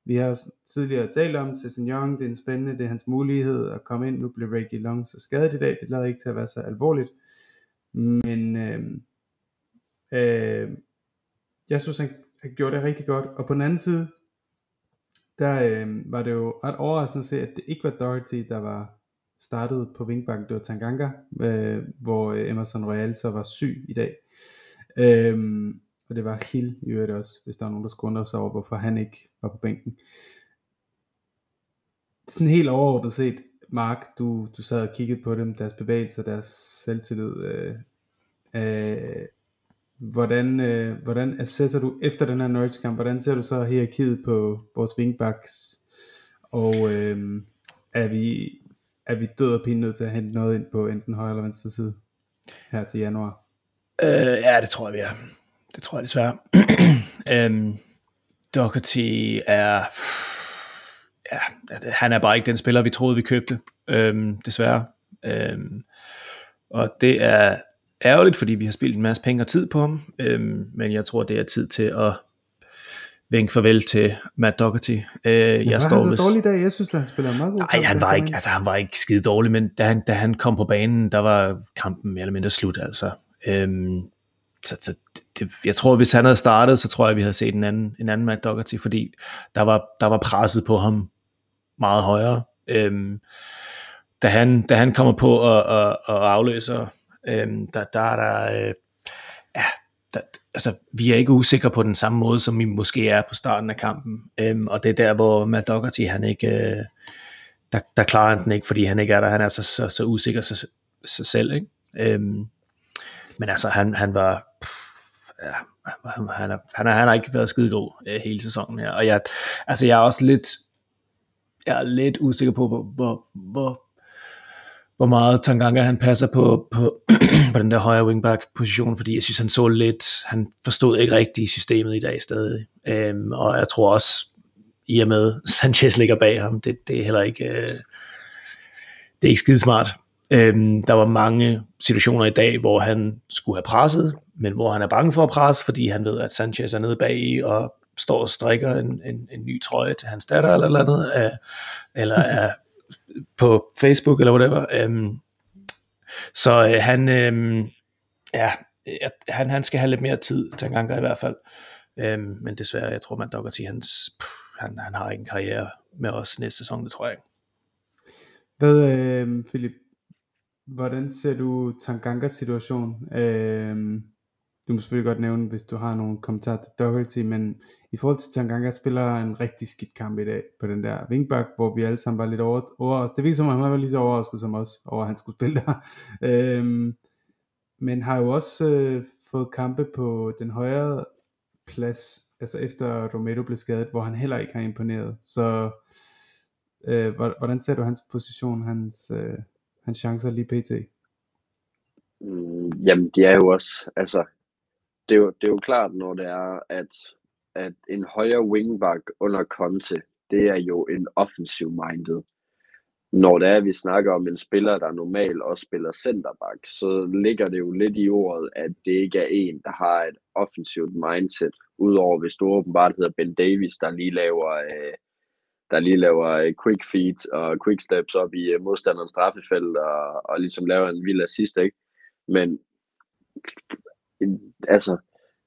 vi har tidligere talt om Young, det er en spændende, det er hans mulighed at komme ind. Nu blev Reggie Long så skadet i dag, det lader ikke til at være så alvorligt. Men øh, øh, jeg synes, han, han gjorde det rigtig godt. Og på den anden side, der øh, var det jo ret overraskende at se, at det ikke var Doherty, der var startet på wingback, det var Tanganga, øh, hvor øh, Emerson Royal så var syg i dag. Øhm, og det var Hill i øvrigt også, hvis der var nogen, der skulle undre sig over, hvorfor han ikke var på bænken. Sådan helt overordnet set, Mark, du, du sad og kiggede på dem, deres bevægelser, deres selvtillid. Øh, øh, hvordan, øh, hvordan altså, assesser du efter den her Norwich kamp, hvordan ser du så hierarkiet på vores wingbacks, og øh, er vi er vi død og pine nødt til at hente noget ind på enten højre eller venstre side her til januar?
Øh, ja, det tror jeg, vi er. Det tror jeg desværre. [CLEARS THROAT] øhm, Doherty er... Ja, han er bare ikke den spiller, vi troede, vi købte. Øhm, desværre. Øhm, og det er ærgerligt, fordi vi har spildt en masse penge og tid på ham. Øhm, men jeg tror, det er tid til at vinke farvel til Matt Doherty.
Øh, jeg står han så dårlig dag? Jeg synes, at han spiller meget god
Nej, han var, ikke, altså, han var ikke skide dårlig, men da han, da han kom på banen, der var kampen mere eller mindre slut. Altså. Øhm, så, så det, jeg tror, hvis han havde startet, så tror jeg, vi havde set en anden, en anden Matt Doherty, fordi der var, der var presset på ham meget højere. Øhm, da, han, da han kommer på og, og, og afløser, øhm, der, der er der, øh, ja, der, altså, vi er ikke usikre på den samme måde, som vi måske er på starten af kampen. Øhm, og det er der, hvor Matt Doherty, han ikke, øh, der, der klarer han den ikke, fordi han ikke er der. Han er så, så, så usikker sig, sig selv. Ikke? Øhm, men altså, han, han var... Ja, han, han, er, han, er, han har ikke været skide god øh, hele sæsonen her. Og jeg, altså, jeg er også lidt, jeg er lidt usikker på, hvor, hvor, hvor hvor meget Tanganga han passer på, på, [CLEARS THROAT] på den der højre wingback position, fordi jeg synes han så lidt, han forstod ikke rigtigt systemet i dag stadig, øhm, og jeg tror også, i og med [LAUGHS] Sanchez ligger bag ham, det, det er heller ikke, øh, det er ikke skide smart. Øhm, der var mange situationer i dag, hvor han skulle have presset, men hvor han er bange for at presse, fordi han ved, at Sanchez er nede bag i, og står og strikker en, en, en ny trøje til hans datter eller eller andet, øh, eller er på Facebook eller whatever. Øhm, så øh, han, øh, ja, han, han skal have lidt mere tid, Tanganga i hvert fald. Øhm, men desværre, jeg tror, man dog sige, hans, pff, han, han har ikke en karriere med os næste sæson, det tror jeg ikke.
Hvad, øh, Philip, hvordan ser du Tangangas situation? Øh, du må selvfølgelig godt nævne, hvis du har nogle kommentarer til Doherty, men i forhold til Tanganga spiller en rigtig skidt kamp i dag på den der wingback, hvor vi alle sammen var lidt over, over os. Det virker som om, han var lige så overrasket som os, over at han skulle spille der. [LAUGHS] øhm, men har jo også øh, fået kampe på den højre plads, altså efter Romero blev skadet, hvor han heller ikke har imponeret. Så øh, hvordan ser du hans position, hans, øh, hans chancer lige pt?
Mm, jamen, de er jo også, altså, det er jo, det er jo klart, når det er, at, at en højre wingback under Conte, det er jo en offensiv minded. Når det er, at vi snakker om en spiller, der normalt også spiller centerback, så ligger det jo lidt i ordet, at det ikke er en, der har et offensivt mindset. Udover hvis du åbenbart hedder Ben Davis, der lige laver, øh, der lige laver øh, quick feet og quick steps op i øh, modstanderens straffefelt og, og ligesom laver en vild assist, ikke? Men altså,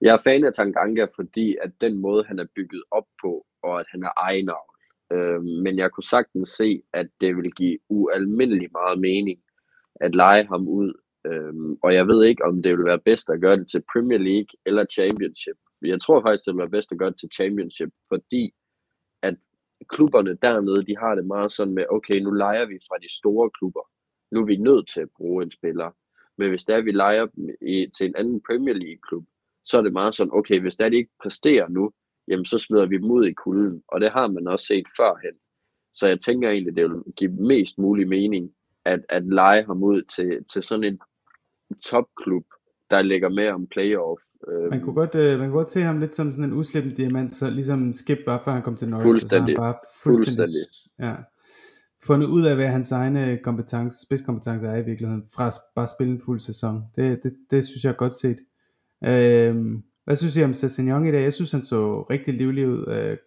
jeg er fan af Tanganga, fordi at den måde, han er bygget op på, og at han er egenavn. Øh, men jeg kunne sagtens se, at det ville give ualmindelig meget mening at lege ham ud. Øh, og jeg ved ikke, om det ville være bedst at gøre det til Premier League eller Championship. Jeg tror faktisk, det ville være bedst at gøre det til Championship, fordi at klubberne dernede, de har det meget sådan med, okay, nu leger vi fra de store klubber. Nu er vi nødt til at bruge en spiller. Men hvis der vi leger dem i, til en anden Premier League-klub, så er det meget sådan, okay, hvis der de ikke præsterer nu, jamen så smider vi dem ud i kulden. Og det har man også set førhen. Så jeg tænker egentlig, det vil give mest mulig mening, at, at lege ham ud til, til sådan en topklub, der ligger med om playoff.
Man kunne, godt, øh, man kunne godt se ham lidt som sådan en uslipper diamant, så ligesom Skip var, før han kom til Norwich. Så han bare fuldstændig, fuldstændig. Ja, fundet ud af, hvad hans egne kompetence, spidskompetence er i virkeligheden, fra at bare spille en fuld sæson. Det, det, det synes jeg er godt set. Øhm, hvad synes I om Sessignon i dag? Jeg synes, han så rigtig livlig ud. Øh,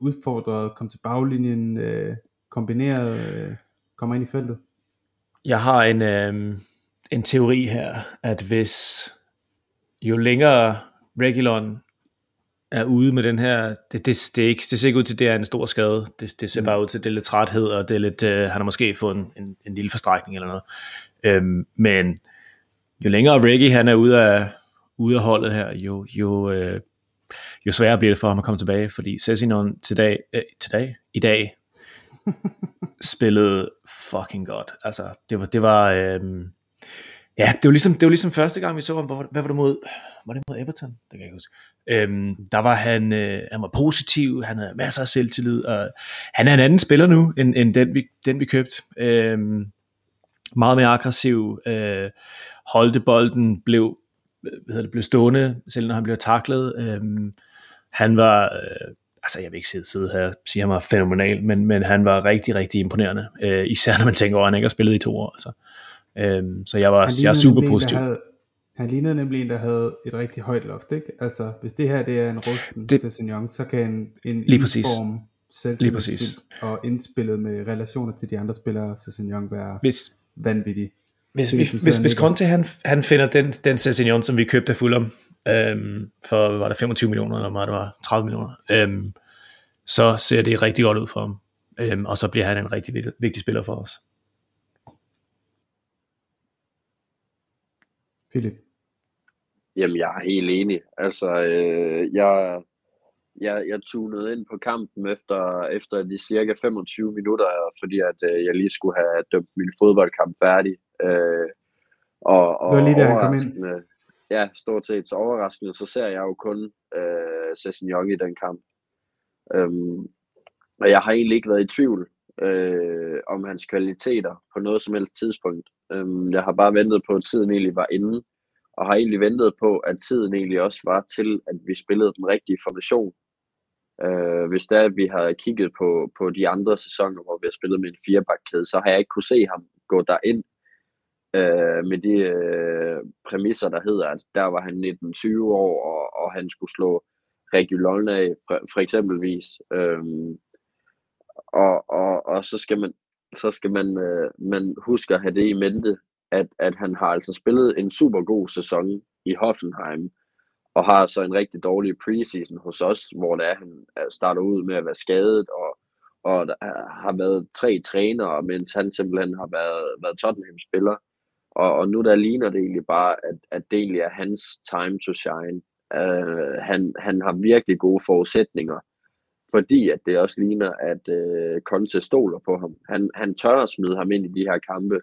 udfordret, kom til baglinjen, øh, kombineret, øh, kommer ind i feltet.
Jeg har en, øh, en teori her, at hvis jo længere Regulon er ude med den her, det, det, det, ikke, det ser ikke ud til, at det er en stor skade. Det, det ser mm. bare ud til, at det er lidt træthed, og det er lidt, øh, han har måske fået en, en, en lille forstrækning eller noget. Øhm, men jo længere Reggie han er ude af, ude af holdet her, jo, jo, øh, jo sværere bliver det for ham at komme tilbage, fordi Sessinon til dag, øh, til dag, i dag [LAUGHS] spillede fucking godt. Altså, det var, det var, øh, ja, det var, ligesom, det var ligesom første gang, vi så ham, hvad var det mod, var det mod Everton? Det kan jeg ikke huske. Øhm, der var han, øh, han var positiv, han havde masser af selvtillid, og han er en anden spiller nu, end, end den, vi, den vi købte. Øhm, meget mere aggressiv, øh, holdte bolden, blev, hvad det, blev stående, selv når han blev taklet. Øhm, han var, øh, altså jeg vil ikke sidde, sidde her og sige, at han var fænomenal, men, men han var rigtig, rigtig imponerende, øh, især når man tænker over, at han ikke har spillet i to år. Altså. Øhm, så jeg var jeg er super positiv.
Havde, han lignede nemlig en, der havde et rigtig højt loft, ikke? Altså, hvis det her det er en rusten det, Sessignon, så kan en, en
lige præcis.
form lige præcis. og indspillet med relationer til de andre spillere, Sessignon være hvis, vanvittig.
Hvis, hvis, hvis, hvis Conte han, han finder den, den Sessignon, som vi købte af Fulham, øhm, for var det 25 millioner, eller var det var 30 millioner, øhm, så ser det rigtig godt ud for ham. Øhm, og så bliver han en rigtig vigtig, vigtig spiller for os.
Philip?
Jamen, jeg er helt enig. Altså, øh, jeg, jeg, jeg tunede ind på kampen efter, efter de cirka 25 minutter, fordi at øh, jeg lige skulle have dømt min fodboldkamp færdig. Øh, og, og
det var lige der, han kom ind.
Ja, stort set så overraskende, så ser jeg jo kun øh, Sessignon i den kamp. Øhm, og jeg har egentlig ikke været i tvivl øh, om hans kvaliteter på noget som helst tidspunkt. Øhm, jeg har bare ventet på, at tiden egentlig var inde, og har egentlig ventet på, at tiden egentlig også var til, at vi spillede den rigtige formation. Øh, hvis der vi har kigget på, på de andre sæsoner, hvor vi har spillet med en firebakkæde, så har jeg ikke kunne se ham gå derind øh, med de øh, præmisser, der hedder, at der var han 19-20 år, og, og han skulle slå Regulon af, for, for eksempelvis. Øh, og, og, og så skal man, så skal man, øh, man huske at have det i mente, at, at han har altså spillet en super god sæson i Hoffenheim, og har så en rigtig dårlig preseason hos os, hvor det er, han øh, starter ud med at være skadet, og, og der øh, har været tre trænere, mens han simpelthen har været, været Tottenham-spiller. Og, og nu der ligner det egentlig bare, at, at det egentlig er hans time to shine. Uh, han, han har virkelig gode forudsætninger, fordi at det også ligner, at uh, Conte stoler på ham. Han, han tør at smide ham ind i de her kampe,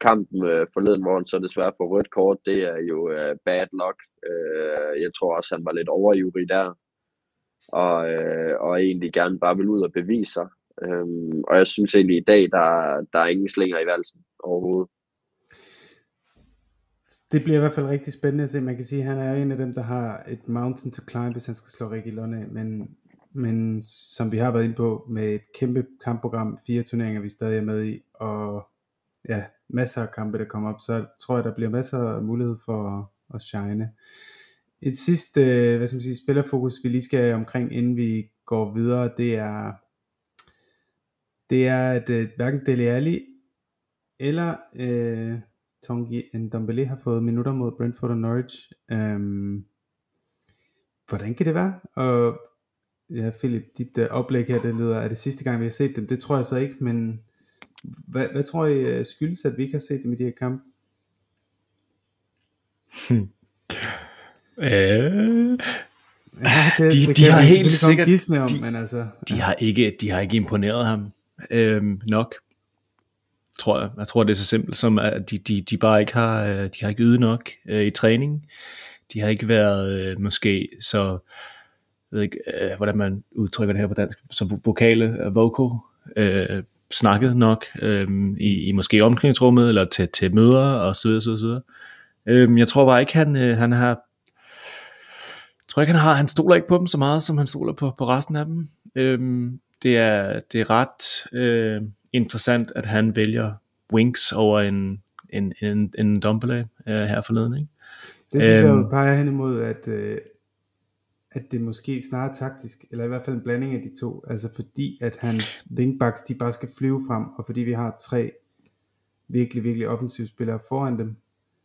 kampen uh, forleden, hvor han så desværre får rødt kort, det er jo uh, bad luck. Uh, jeg tror også, han var lidt overivrig der, og, øh, og egentlig gerne bare vil ud og bevise sig. Øh, og jeg synes egentlig i dag, der, der er ingen slinger i valsen overhovedet.
Det bliver i hvert fald rigtig spændende at se. Man kan sige, at han er en af dem, der har et mountain to climb, hvis han skal slå Ricky Lund af. Men, men som vi har været inde på, med et kæmpe kampprogram, fire turneringer, vi stadig er med i, og ja, masser af kampe, der kommer op, så tror jeg, der bliver masser af mulighed for at, at shine. Et sidste, øh, hvad skal man sige, spillerfokus, vi lige skal omkring, inden vi går videre, det er, det er, at øh, hverken Dele Alli eller øh, Tongi Ndombele har fået minutter mod Brentford og Norwich. Um, hvordan kan det være? Og ja, Philip, dit uh, oplæg her, det lyder, er det sidste gang, vi har set dem? Det tror jeg så ikke, men hvad, hvad tror I uh, skyldes, at vi ikke har set dem i de her kampe?
Hmm. Øh,
Ja, det,
De-
det
de har helt sikkert-
om,
de-
men altså,
de, har ikke, de har ikke imponeret ham øhm, nok, tror jeg. Jeg tror, det er så simpelt som, at de, de, de bare ikke har, øh, de har ikke ydet nok øh, i træning. De har ikke været øh, måske så, jeg ved ikke, øh, hvordan man udtrykker det her på dansk, så vokale, øh, vocal, øh, snakket nok øh, i, i måske omklædningsrummet, eller til, til møder, og så videre, så videre, så videre. Øh, jeg tror bare ikke, han, øh, han har jeg tror ikke, han har, han stoler ikke på dem så meget, som han stoler på, på resten af dem. Øhm, det, er, det er ret øh, interessant, at han vælger Winks over en, en, en, en Dumbledore øh, her forleden. Ikke?
det synes jeg
Øhm.
jo peger hen imod, at, øh, at det måske snarere er taktisk, eller i hvert fald en blanding af de to, altså fordi at hans wingbacks, de bare skal flyve frem, og fordi vi har tre virkelig, virkelig offensive spillere foran dem,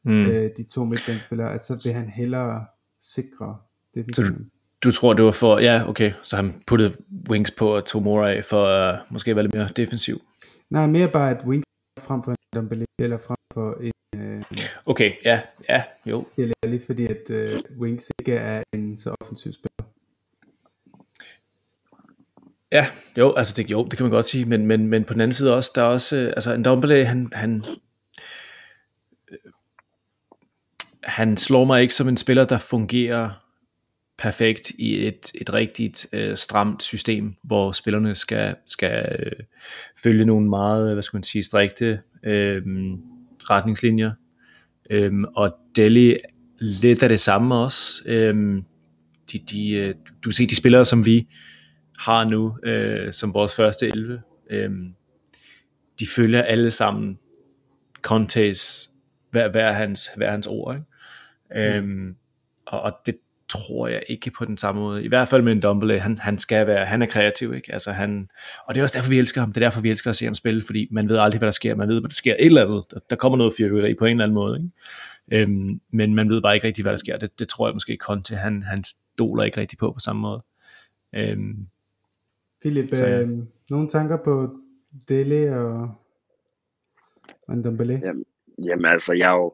Mm.
øh, de to midtbanespillere, at så vil han hellere sikre defensiven.
Du tror, det var for, ja, okay, så han puttede Winks på og tog Mora af for at uh, måske være lidt mere defensiv.
Nej, mere bare at Wings frem for en Dombele, eller frem for en øh,
Okay, ja, ja, jo.
Dele Alli, fordi at øh, Wings ikke er en så offensiv spiller.
Ja, jo, altså det, jo, det kan man godt sige, men, men, men på den anden side også, der er også, øh, altså en Dumbledore, han, han, øh, han slår mig ikke som en spiller, der fungerer perfekt i et, et rigtigt øh, stramt system, hvor spillerne skal, skal øh, følge nogle meget, hvad skal man sige, strikte øh, retningslinjer. Øhm, og Delhi lidt af det samme også. Øhm, de, de, øh, du ser de spillere, som vi har nu øh, som vores første 11, øh, de følger alle sammen Contes hver, hver, hans, hver hans ord. Ikke? Mm. Øhm, og, og det tror jeg ikke på den samme måde. I hvert fald med en Dumbledore, han, han skal være, han er kreativ, ikke? Altså han, og det er også derfor, vi elsker ham. Det er derfor, vi elsker at se ham spille, fordi man ved aldrig, hvad der sker. Man ved, at der sker et eller andet. Der, der kommer noget fyrværkeri på en eller anden måde, ikke? Øhm, men man ved bare ikke rigtig, hvad der sker. Det, det tror jeg måske Conte, han, han stoler ikke rigtig på på samme måde. Øhm,
Philip,
Så ja.
øh, nogle tanker på Dele og, og Ndombele?
Jamen, jamen altså, jeg, er jo,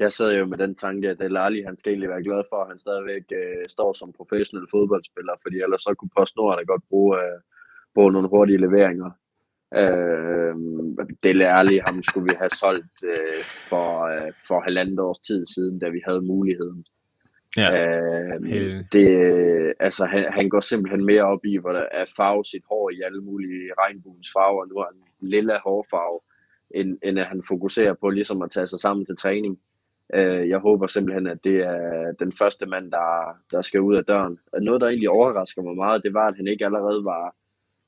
jeg sidder jo med den tanke, at Del Ali, han skal egentlig være glad for, at han stadigvæk øh, står som professionel fodboldspiller, fordi ellers så kunne PostNord godt bruge, øh, bruge nogle hurtige leveringer. Øh, Del Ali, ham skulle vi have solgt øh, for, øh, for halvandet års tid siden, da vi havde muligheden.
ja,
Øh, det, altså, han, han går simpelthen mere op i, hvor der er farve sit hår i alle mulige regnbuens farver. Nu har han en lilla hårfarve, end, end at han fokuserer på ligesom at tage sig sammen til træning. Øh, jeg håber simpelthen, at det er den første mand, der, der skal ud af døren. Noget, der egentlig overrasker mig meget, det var, at han ikke allerede var,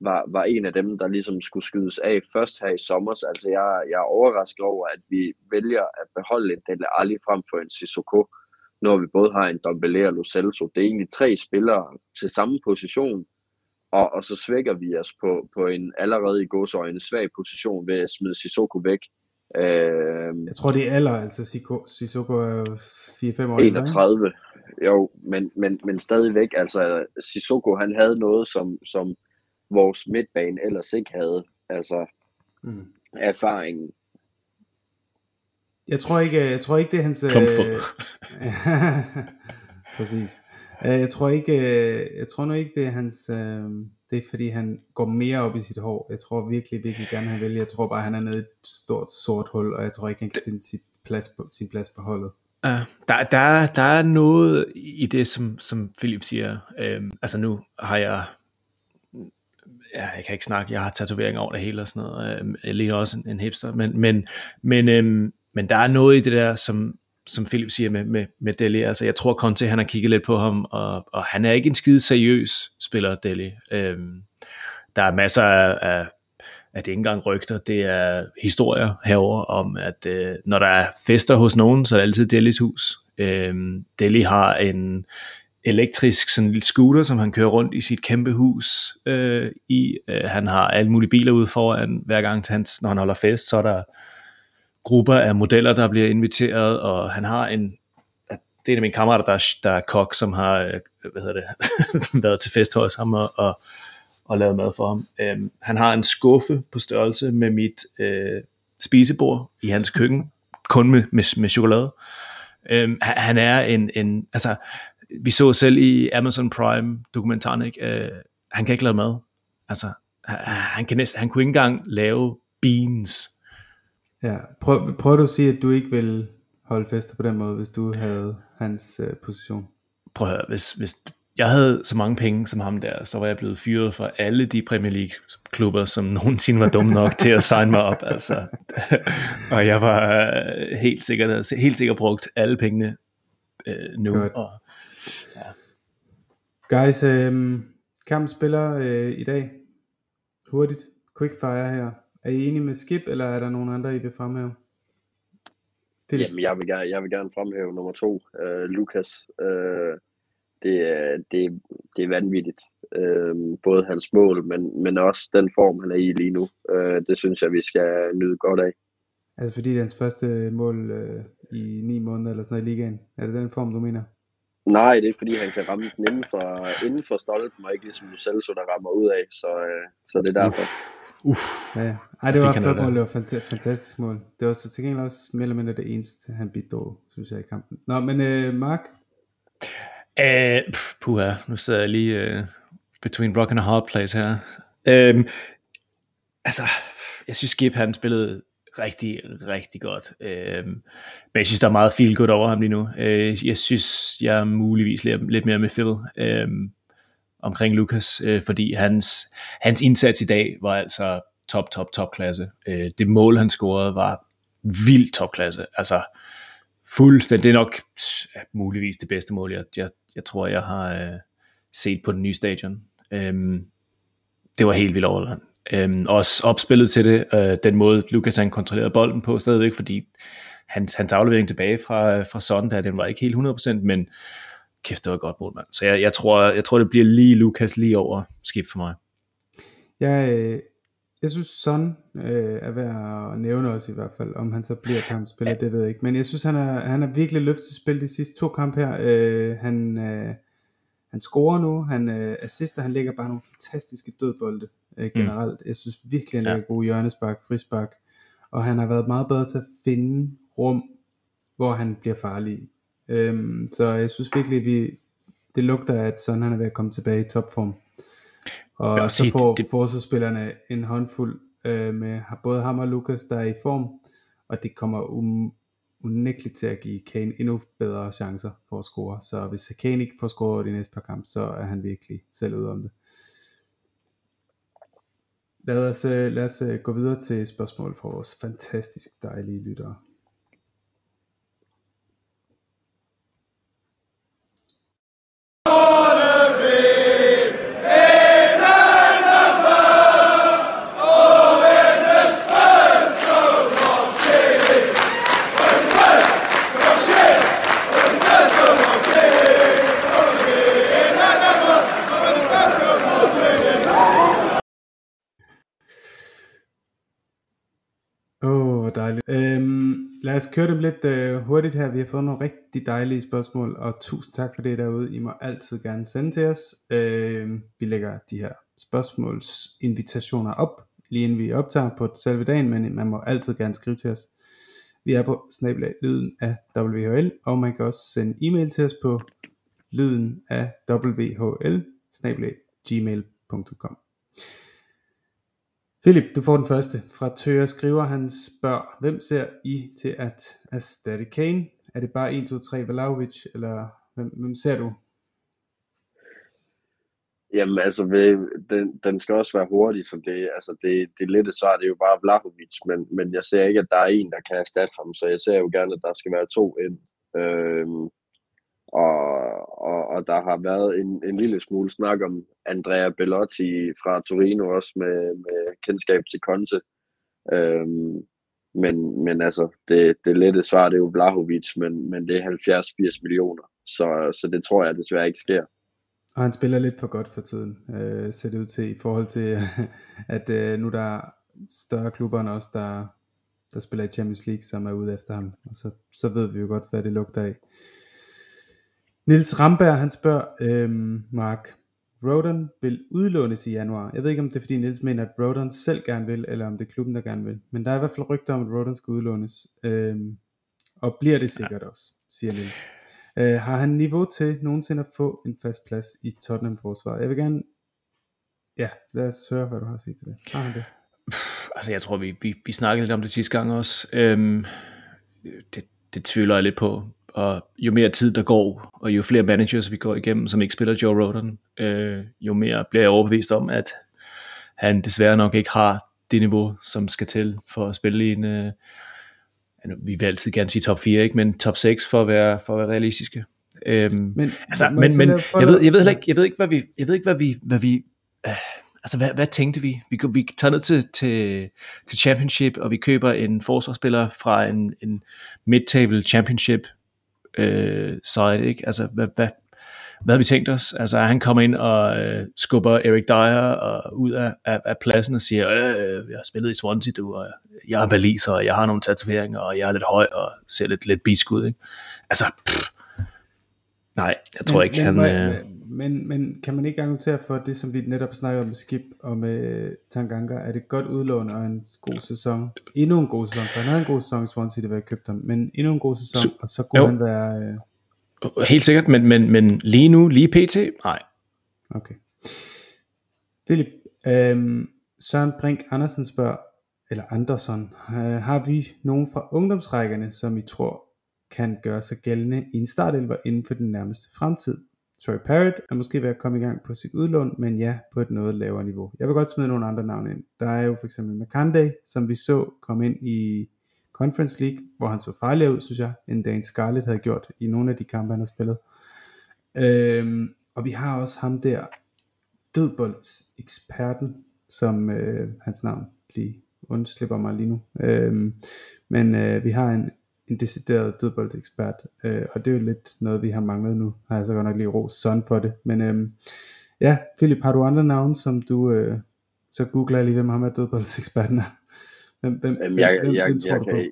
var, var en af dem, der ligesom skulle skydes af først her i sommer. Altså, jeg, jeg er overrasket over, at vi vælger at beholde en Dele Alli frem for en Sissoko når vi både har en Dombele og Lo Celso. Det er egentlig tre spillere til samme position, og, og så svækker vi os på, på en allerede i gåsøjne svag position ved at smide Sissoko væk. Øh,
Jeg tror, det er alder, altså Sissoko er jo 4-5 år. ældre, ikke?
31. Jo, men, men, men stadigvæk, altså Sissoko, han havde noget, som, som vores midtbane ellers ikke havde. Altså
Mm.
erfaringen.
Jeg tror ikke, jeg tror ikke det er hans... øh,
Klumpfod. [LAUGHS]
Præcis. Øh, Jeg tror ikke, øh, jeg tror nu ikke det er hans, øh, det er fordi han går mere op i sit hår. Jeg tror virkelig, virkelig gerne han vil. Jeg tror bare han er nede i et stort sort hul, og jeg tror ikke han kan finde sit plads på, sin plads på holdet.
Ja, der, der, er- der er noget i det, som, som Philip siger. Øhm, altså nu har jeg, ja, jeg kan ikke snakke, jeg har tatoveringer over det hele og sådan noget. Øhm, jeg ligner også en, en hipster, men, men, men, øhm, men der er noget i det der, som, som Philip siger med, med, med Deli. Altså jeg tror Conte, han har kigget lidt på ham, og, og han er ikke en skide seriøs spiller, Deli. Øhm, der er masser af, af at det ikke engang rygter, det er historier herover om, at øh, når der er fester hos nogen, så er det altid Delis hus. Øhm, Deli har en elektrisk sådan en lille scooter, som han kører rundt i sit kæmpe hus øh, i. Øh, han har alle mulige biler ude foran, hver gang til hans, når han holder fest, så er der grupper af modeller, der bliver inviteret, og han har en, det er en af mine kammerater, der er, der er kok, som har øh, hvad hedder det, [LAUGHS] været til fest hos ham og, og, og lavet mad for ham. Øhm, han har en skuffe på størrelse med mit øh, spisebord i hans køkken, kun med, med, med chokolade. Øhm, han, er en, en, altså, vi så selv i Amazon Prime dokumentaren, ikke? Øh, han kan ikke lave mad. Altså, han, han, kan næsten, han kunne ikke engang lave beans.
Ja, prøv, prøv du at sige, at du ikke vil holde fester på den måde, hvis du havde hans øh, position?
Prøv at høre, hvis, hvis jeg havde så mange penge som ham der, så var jeg blevet fyret fra alle de Premier League klubber, som nogensinde var dumme nok til at signe mig op. Altså. [LAUGHS] og jeg var øh, helt sikkert, helt sikkert brugt alle pengene øh, nu.
Godt.
Og,
ja. Guys, øh, kamp spiller øh, i dag. Hurtigt. Quickfire her. Er I enige med Skip, eller er der nogen andre, I vil fremhæve?
Philip. Jamen, jeg vil, gerne, jeg vil gerne fremhæve nummer to, øh, Lukas. Øh, det, det, det er vanvittigt. Øh, både hans mål, men, men også den form, han er i lige nu. Øh, det synes jeg, vi skal nyde godt af.
Altså fordi det er hans første mål øh, i ni måneder eller sådan noget i ligaen. Er det den form, du mener?
Nej, det er fordi, han kan ramme den inden for, inden for stolpen, og ikke ligesom Celso, der rammer ud af. Så, øh, så det er derfor.
Uff. Ja, ja. Ej, det var flot mål, det var fant- fantastisk mål. Det var så til gengæld også mere eller mindre det eneste, han bidrog, synes jeg, i kampen. Nå, men øh, Mark?
Uh, puha, nu sidder jeg lige uh, between rock and a hard place her. Uh, altså, jeg synes Skip han spillede rigtig, rigtig godt. Uh, men jeg synes, der er meget feel good over ham lige nu. Uh, jeg synes, jeg er muligvis lidt, lidt mere med Phil uh, omkring Lukas, øh, fordi hans, hans indsats i dag var altså top, top, top klasse. Uh, det mål, han scorede, var vildt topklasse. Altså, fuldstændig, det er nok muligvis det bedste mål, jeg, jeg, jeg tror, jeg har øh, set på den nye stadion. Øh, det var helt vildt overland. Øhm, også opspillet til det, øh, den måde Lukas han kontrollerede bolden på stadigvæk, fordi hans, hans aflevering tilbage fra, fra Sonda, den var ikke helt 100%, men kæft, det var et godt mål, mand. Så jeg, jeg, tror, jeg tror, det bliver lige Lukas lige over skib for mig.
Jeg, øh, jeg synes Son øh, er værd at nævne også i hvert fald, om han så bliver kampspiller, det ved jeg ikke. Men jeg synes, han er, han er virkelig løftet spil de sidste to kampe her. Øh, han, øh, han scorer nu, han øh, assister, han lægger bare nogle fantastiske dødbolde øh, generelt. Mm. Jeg synes virkelig, han lægger ja. gode hjørnespark, frispark. Og han har været meget bedre til at finde rum, hvor han bliver farlig. Øhm, så jeg synes virkelig, at vi, det lugter, at Son han er ved at komme tilbage i topform. Og så får det, forsvarsspillerne en håndfuld øh, med både ham og Lukas, der er i form, og det kommer um, unægteligt til at give Kane endnu bedre chancer for at score. Så hvis Kane ikke får scoret de næste par kampe, så er han virkelig selv ude om det. Lad os, øh, lad os øh, gå videre til spørgsmål fra vores fantastisk dejlige lyttere. Dejligt. Øhm, lad os køre dem lidt øh, hurtigt her. Vi har fået nogle rigtig dejlige spørgsmål, og tusind tak for det derude. I må altid gerne sende til os. Øhm, vi lægger de her spørgsmålsinvitationer op, lige inden vi optager på selve dagen, men man må altid gerne skrive til os. Vi er på snablag lyden af WHL, og man kan også sende e-mail til os på lyden af WHL, snablag gmail.com. Philip, du får den første. Fra Tøger skriver, han spørger, hvem ser I til at erstatte Kane? Er det bare 1, 2, 3 Vlaovic, eller hvem, hvem ser du?
Jamen altså, den, den skal også være hurtig, så det, altså det, det lette svar, det er jo bare Vlahovic, men, men jeg ser ikke, at der er en, der kan erstatte ham, så jeg ser jo gerne, at der skal være to ind. Øhm, og, og, og der har været en, en lille smule snak om Andrea Bellotti fra Torino også med, med kendskab til Conte. Øhm, men, men altså, det, det lette svar, det er jo Vlahovic, men, men det er 70-80 millioner. Så, så det tror jeg desværre ikke sker.
Og han spiller lidt for godt for tiden, øh, ser det ud til, i forhold til, [LAUGHS] at øh, nu der er større klubber end os, der, der spiller i Champions League, som er ude efter ham. Og så, så ved vi jo godt, hvad det lugter af. Nils Ramberg, han spørger, øhm, Mark, Rodon vil udlånes i januar. Jeg ved ikke, om det er fordi Nils mener, at Rodon selv gerne vil, eller om det er klubben, der gerne vil. Men der er i hvert fald rygter om, at Rodon skal udlånes. Øhm, og bliver det sikkert ja. også, siger Nils. Øh, har han niveau til nogensinde at få en fast plads i Tottenham-forsvaret? Jeg vil gerne... Ja, lad os høre, hvad du har at sige til det. Har han det?
Altså, jeg tror, vi, vi, vi snakkede lidt om det sidste gang også. Øhm, det, det tvivler jeg lidt på. Og jo mere tid der går, og jo flere managers vi går igennem, som ikke spiller Joe Rodan, øh, jo mere bliver jeg overbevist om, at han desværre nok ikke har det niveau, som skal til for at spille i en, øh, vi vil altid gerne sige top 4, ikke? men top 6 for at være, for at være realistiske. Øhm, men, altså, men, men jeg, ved, jeg ved ikke, jeg ved ikke, hvad vi, jeg ved ikke, hvad vi, hvad vi øh, altså hvad, hvad tænkte vi? Vi, vi tager ned til, til, til championship, og vi køber en forsvarsspiller fra en, en mid-table championship øh, side, ikke? Altså, hvad, hvad, hvad har vi tænkt os? Altså, han kommer ind og øh, skubber Eric Dyer og ud af, af, af pladsen og siger, øh, jeg har spillet i Swansea, du, og jeg er valiser, og jeg har nogle tatoveringer, og jeg er lidt høj, og ser lidt, lidt bisk ud, ikke? Altså, pff, nej, jeg tror
men,
ikke,
men,
han...
Øh... Men, men kan man ikke argumentere for det, som vi netop snakkede om med Skip og med Tanganga, er det godt udlån og en god sæson? Endnu en god sæson, for han havde en god sæson i Swansea, det var købt ham, men endnu en god sæson, og så kunne jo. han være... Øh,
Helt sikkert, men, men, men lige nu, lige pt, nej.
Okay. Philip, øhm, Søren Brink Andersen spørger, eller Andersson, øh, har vi nogen fra ungdomsrækkerne, som I tror kan gøre sig gældende i en startelver inden for den nærmeste fremtid? Troy Parrott er måske ved at komme i gang på sit udlån, men ja, på et noget lavere niveau. Jeg vil godt smide nogle andre navne ind. Der er jo for eksempel McCanday, som vi så komme ind i Conference League, hvor han så farligere ud, synes jeg, end Dan Scarlett havde gjort i nogle af de kampe, han har spillet. Øhm, og vi har også ham der, dødboldseksperten, som øh, hans navn lige undslipper mig lige nu. Øhm, men øh, vi har en, en decideret dødboldekspert, øh, og det er jo lidt noget, vi har manglet nu. Har jeg så godt nok lige ros sådan for det. Men øh, ja, Philip, har du andre navne, som du, øh, så googler jeg lige, hvem ham er dødboldseksperten er. [LAUGHS]
Hvem, hvem, Jamen, jeg, hvem, jeg, hvem jeg, jeg, kan,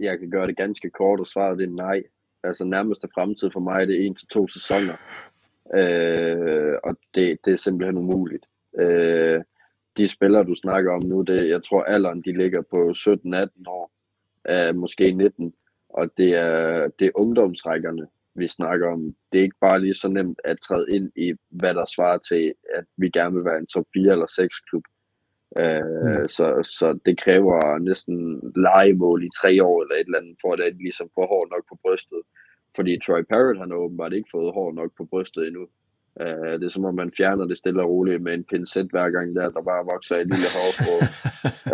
jeg kan gøre det ganske kort, og svare det er nej. Altså nærmeste fremtid for mig, det er en til to sæsoner. Øh, og det, det er simpelthen umuligt. Øh, de spillere, du snakker om nu, det, jeg tror alderen, de ligger på 17-18 år, øh, måske 19, og det er, det er ungdomsrækkerne, vi snakker om. Det er ikke bare lige så nemt at træde ind i, hvad der svarer til, at vi gerne vil være en top 4 eller 6 klub. Øh, mm. så, så det kræver næsten legemål i tre år eller et eller andet, for at det ligesom får hår nok på brystet. Fordi Troy Parrott har åbenbart ikke fået hår nok på brystet endnu. Uh, det er som om man fjerner det stille og roligt med en pincet hver gang der, der bare vokser et lille hår på.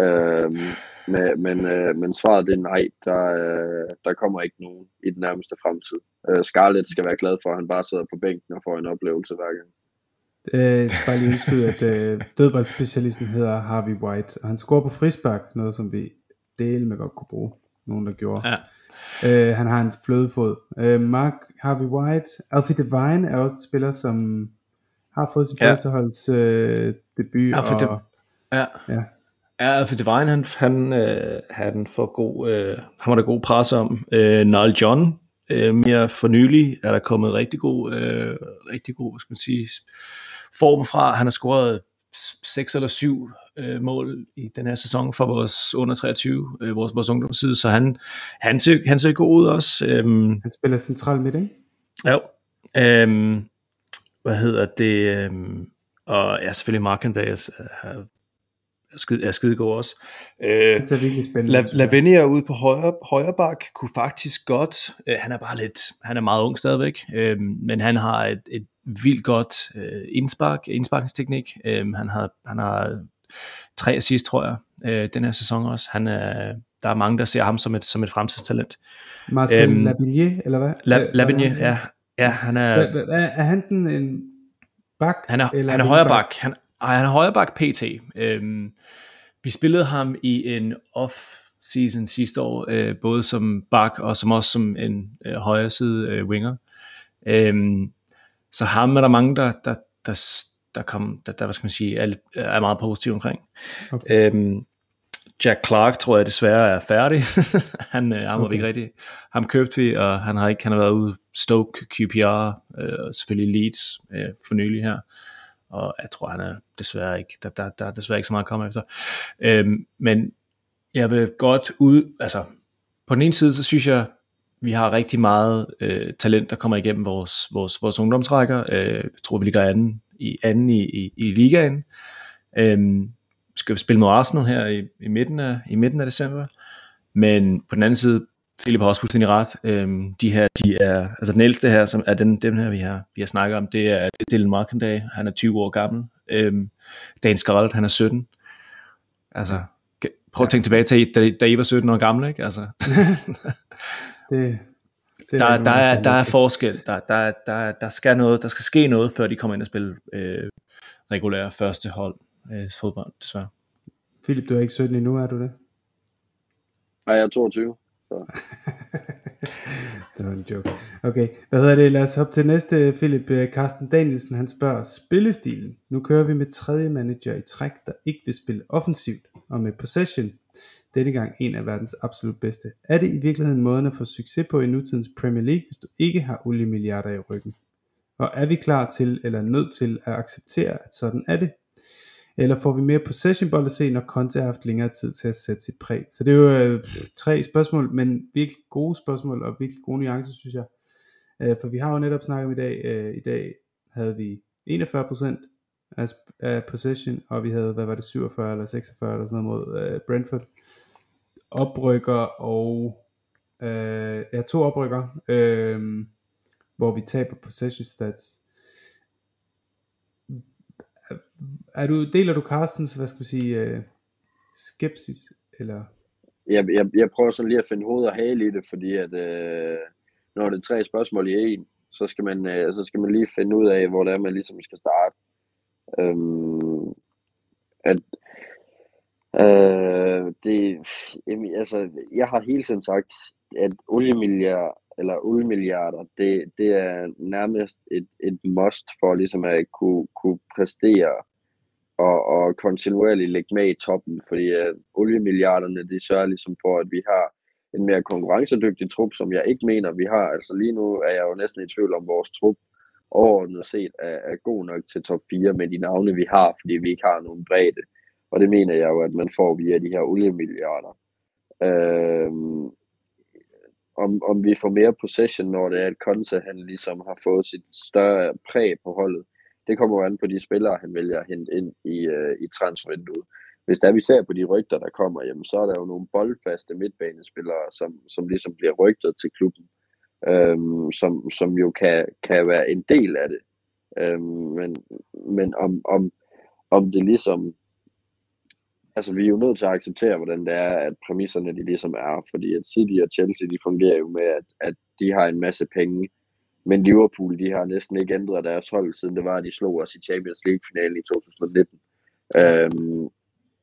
uh, [LAUGHS] men, men, uh, men svaret det er nej, der, uh, der kommer ikke nogen i den nærmeste fremtid. Uh, Scarlett skal være glad for, at han bare sidder på bænken og får en oplevelse hver gang.
Øh, bare lige indskyde, at øh, dødboldspecialisten hedder Harvey White, og han scorer på frispark, noget som vi del med godt kunne bruge, nogen der gjorde. Ja. Øh, han har en flødefod. Øh, Mark Harvey White, Alfie Devine er også spiller, som har fået sin ja. øh, debut. Alfie og,
de, ja. ja. Ja, Alfie Devine, han, han, øh, han får god, øh, han var der god pres om. Øh, Niall John, øh, mere for nylig, er der kommet rigtig god, øh, rigtig god, hvad skal man sige, form fra. Han har scoret 6 eller 7 øh, mål i den her sæson for vores under 23, øh, vores, vores ungdomsside, så han, han, ser, han ser god ud også. Øhm,
han spiller central midt, ikke?
Jo. Øhm, hvad hedder det? Øhm, og ja, selvfølgelig Mark Andreas er, er, skide, er skide god også. Øh, det er virkelig spændende. La, Lavinia ude på højre, højre bak kunne faktisk godt, øh, han er bare lidt, han er meget ung stadigvæk, øh, men han har et, et vildt godt øh, indspark, indsparkningsteknik. Øh, han har, han har tre assist, tror jeg, øh, den her sæson også. Han er, der er mange, der ser ham som et, som et fremtidstalent.
Marcel øhm, Lavinier, eller hvad?
La, Lavinier, ja. Ja, han er...
Er, er han sådan en bak?
Han er, eller han er højre bak. Han, han er højre bak PT. Øhm, vi spillede ham i en off-season sidste år, øh, både som bak og som også som en øh, højre side øh, winger. Øhm, så ham er der mange, der, der, der, der, kom, der, der hvad skal man sige, er, er meget positiv omkring. Okay. Øhm, Jack Clark tror jeg desværre er færdig. [LAUGHS] han, øh, ham okay. ikke rigtig. Ham købte vi, og han har ikke han har været ude Stoke, QPR, øh, og selvfølgelig Leeds øh, for nylig her. Og jeg tror, han er desværre ikke, der, der, der er desværre ikke så meget at komme efter. Øhm, men jeg vil godt ud, altså på den ene side, så synes jeg, vi har rigtig meget øh, talent, der kommer igennem vores, vores, vores ungdomstrækker. Øh, jeg tror, vi ligger anden i, anden i, i, i ligaen. Øh, skal vi spille mod Arsenal her i, i, midten af, i midten af december. Men på den anden side, Philip har også fuldstændig ret. Øhm, de her, de er, altså den ældste her, som er den, dem her, vi har, vi har snakket om, det er, Dylan Markendag. Han er 20 år gammel. Øhm, Dan Skarald, han er 17. Altså, prøv at tænke tilbage til, da, da I var 17 år gammel, ikke? Altså. [LAUGHS] det, det der, er, der, er, der er forskel. Der, der, der, der, skal noget, der skal ske noget, før de kommer ind og spille øh, regulære første hold øh, fodbold, desværre.
Philip, du er ikke 17 endnu, er du det?
Nej, jeg er 22. Så. [LAUGHS]
det var en joke. Okay, hvad hedder det? Lad os hoppe til næste, Philip. Carsten Danielsen, han spørger, spillestilen. Nu kører vi med tredje manager i træk, der ikke vil spille offensivt, og med possession. Denne gang en af verdens absolut bedste. Er det i virkeligheden måden at få succes på i nutidens Premier League, hvis du ikke har oliemilliarder i ryggen? Og er vi klar til eller nødt til at acceptere, at sådan er det? Eller får vi mere possession bold at se, når Conte har haft længere tid til at sætte sit præg? Så det er jo øh, tre spørgsmål, men virkelig gode spørgsmål og virkelig gode nuancer, synes jeg. Øh, for vi har jo netop snakket om i dag, øh, i dag havde vi 41% af, af possession, og vi havde, hvad var det, 47 eller 46 eller sådan noget mod øh, Brentford. Oprykker og, øh, ja, to oprykker, øh, hvor vi taber possession stats er du, deler du Carstens, hvad skal vi sige, øh, skepsis, eller?
Jeg, jeg, jeg prøver sådan lige at finde hoved og hale i det, fordi at, øh, når det er tre spørgsmål i en, så skal man, øh, så skal man lige finde ud af, hvor det er, man ligesom skal starte. Øhm, at, øh, det, jamen, altså, jeg har hele tiden sagt, at oliemilliarder, eller oliemilliarder, det, det er nærmest et, et must for ligesom at kunne, kunne præstere og, og kontinuerligt lægge med i toppen, fordi at oliemilliarderne, det sørger ligesom for, at vi har en mere konkurrencedygtig trup, som jeg ikke mener, vi har. Altså lige nu er jeg jo næsten i tvivl om vores trup overordnet set er, er god nok til top 4 med de navne, vi har, fordi vi ikke har nogen bredde. Og det mener jeg jo, at man får via de her oliemilliarder. Øhm, om, om vi får mere possession, når det er, at Conte han ligesom har fået sit større præg på holdet det kommer jo an på de spillere, han vælger at hente ind i, øh, i transfervinduet. Hvis der vi ser på de rygter, der kommer, jamen, så er der jo nogle boldfaste midtbanespillere, som, som ligesom bliver rygtet til klubben, øhm, som, som jo kan, kan være en del af det. Øhm, men men om, om, om det ligesom altså vi er jo nødt til at acceptere, hvordan det er, at præmisserne de ligesom er, fordi at City og Chelsea, de fungerer jo med, at, at de har en masse penge, men Liverpool, de har næsten ikke ændret deres hold, siden det var, at de slog os i Champions League-finalen i 2019. Øhm,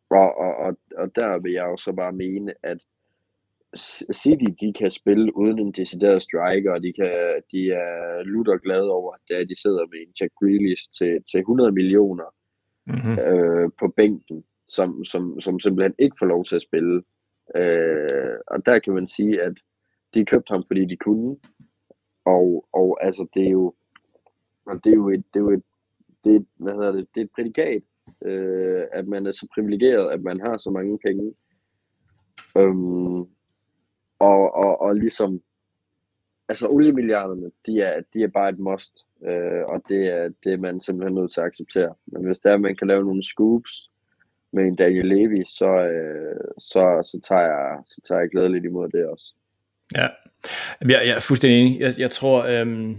og, og, og, og der vil jeg jo så bare mene, at City, de kan spille uden en decideret striker, og de, kan, de er lutter glade over, at de sidder med en Jack Grealish til, til 100 millioner mm-hmm. øh, på bænken, som, som, som simpelthen ikke får lov til at spille. Øh, og der kan man sige, at de købte ham, fordi de kunne, og, og altså, det er jo, og det er jo et, det er jo et, det er, hvad hedder det, det er et prædikat, øh, at man er så privilegeret, at man har så mange penge. Øhm, og, og, og ligesom, altså oliemilliarderne, de er, de er bare et must, øh, og det er det, man simpelthen nødt til at acceptere. Men hvis der man kan lave nogle scoops med en Daniel Levy, så, øh, så, så, tager jeg, så tager jeg glædeligt imod det også.
Ja, jeg, jeg er fuldstændig enig. Jeg, jeg tror, øhm,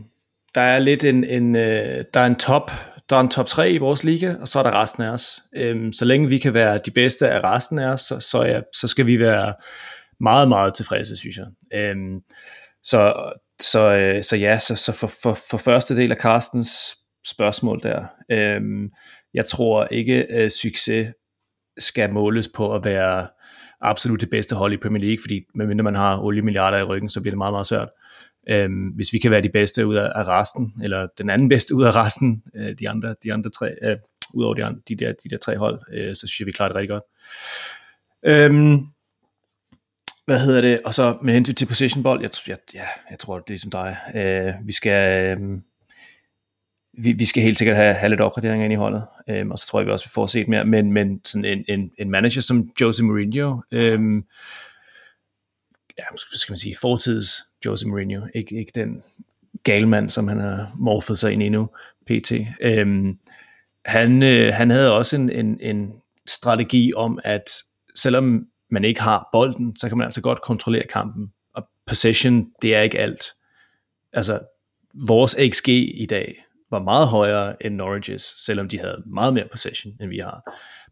der er lidt en, en øh, der er en top, der er en top 3 i vores liga, og så er der resten af os. Øhm, så længe vi kan være de bedste af resten af os, så, så, ja, så skal vi være meget, meget tilfredse, synes jeg. Øhm, så, så, øh, så ja, så, så for, for, for første del af Carstens spørgsmål der, øhm, jeg tror ikke, at succes skal måles på at være absolut det bedste hold i Premier League, fordi medmindre man har oliemilliarder i ryggen, så bliver det meget, meget svært. Øhm, hvis vi kan være de bedste ud af, af resten, eller den anden bedste ud af resten, øh, de andre, de andre tre, øh, ud over de, andre, de, der, de der tre hold, øh, så synes jeg, vi klarer det rigtig godt. Øhm, hvad hedder det? Og så med hensyn til positionbold, jeg, jeg, ja, jeg tror, det er som dig. Øh, vi skal... Øh, vi, vi skal helt sikkert have, have lidt opgraderinger ind i holdet, øhm, og så tror jeg vi også, vi får set mere, men, men sådan en, en, en manager som Jose Mourinho, øhm, ja, skal man sige, fortids Jose Mourinho, ikke, ikke den galmand, som han har morfet sig ind i nu, pt. Øhm, han, øh, han havde også en, en, en strategi om, at selvom man ikke har bolden, så kan man altså godt kontrollere kampen, og possession, det er ikke alt. Altså, vores XG i dag var meget højere end Norwich's, selvom de havde meget mere possession, end vi har.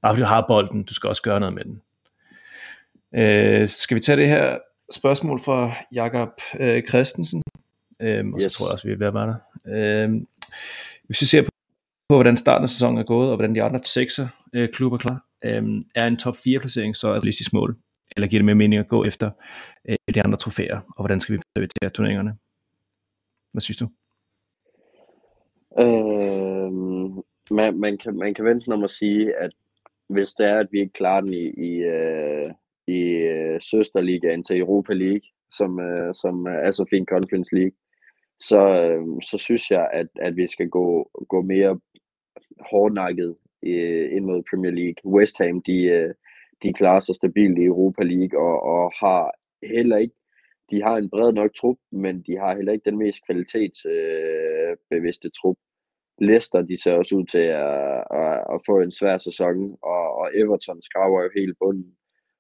Bare fordi du har bolden, du skal også gøre noget med den. Øh, skal vi tage det her spørgsmål fra Jakob øh, Christensen? Øh, og yes. så tror jeg også, vi er ved at være der. Øh, hvis vi ser på, på, hvordan starten af sæsonen er gået, og hvordan de andre sekser øh, klubber er klar, øh, er en top 4 placering så et realistisk mål? Eller giver det mere mening at gå efter øh, de andre trofæer? Og hvordan skal vi prioritere turneringerne? Hvad synes du?
Øh, man, man, kan, man kan vente om at sige, at hvis det er, at vi ikke klarer den i, i, øh, i øh, søsterligaen til Europa League, som, øh, som er så fint Conference League, så, øh, så synes jeg, at, at vi skal gå, gå mere hårdnakket øh, ind mod Premier League. West Ham, de, øh, de klarer sig stabilt i Europa League og, og har heller ikke de har en bred nok trup, men de har heller ikke den mest kvalitetsbevidste øh, trup. Leicester, de ser også ud til at, at, at få en svær sæson, og, og Everton skraver jo helt bunden.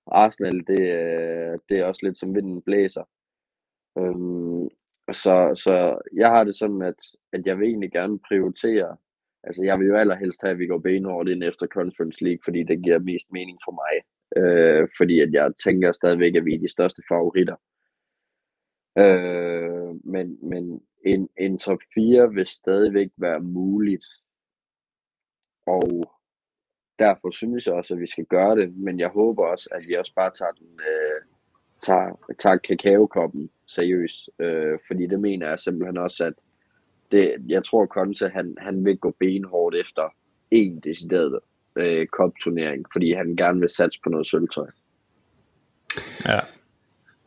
Arsenal, det, øh, det er også lidt som vinden blæser. Øhm, så, så jeg har det sådan, at, at jeg vil egentlig gerne prioritere, altså jeg vil jo allerhelst have, at vi går benhårdt ind efter Conference League, fordi det giver mest mening for mig. Øh, fordi at jeg tænker stadigvæk, at vi er de største favoritter. Øh, men, men en, en top 4 vil stadigvæk være muligt. Og derfor synes jeg også, at vi skal gøre det, men jeg håber også, at vi også bare tager den, øh, tager, tager kakaokoppen seriøst, øh, fordi det mener jeg simpelthen også, at det, jeg tror Conte, han, han vil gå benhårdt efter en decideret øh, cup-turnering, fordi han gerne vil satse på noget sølvtøj.
Ja.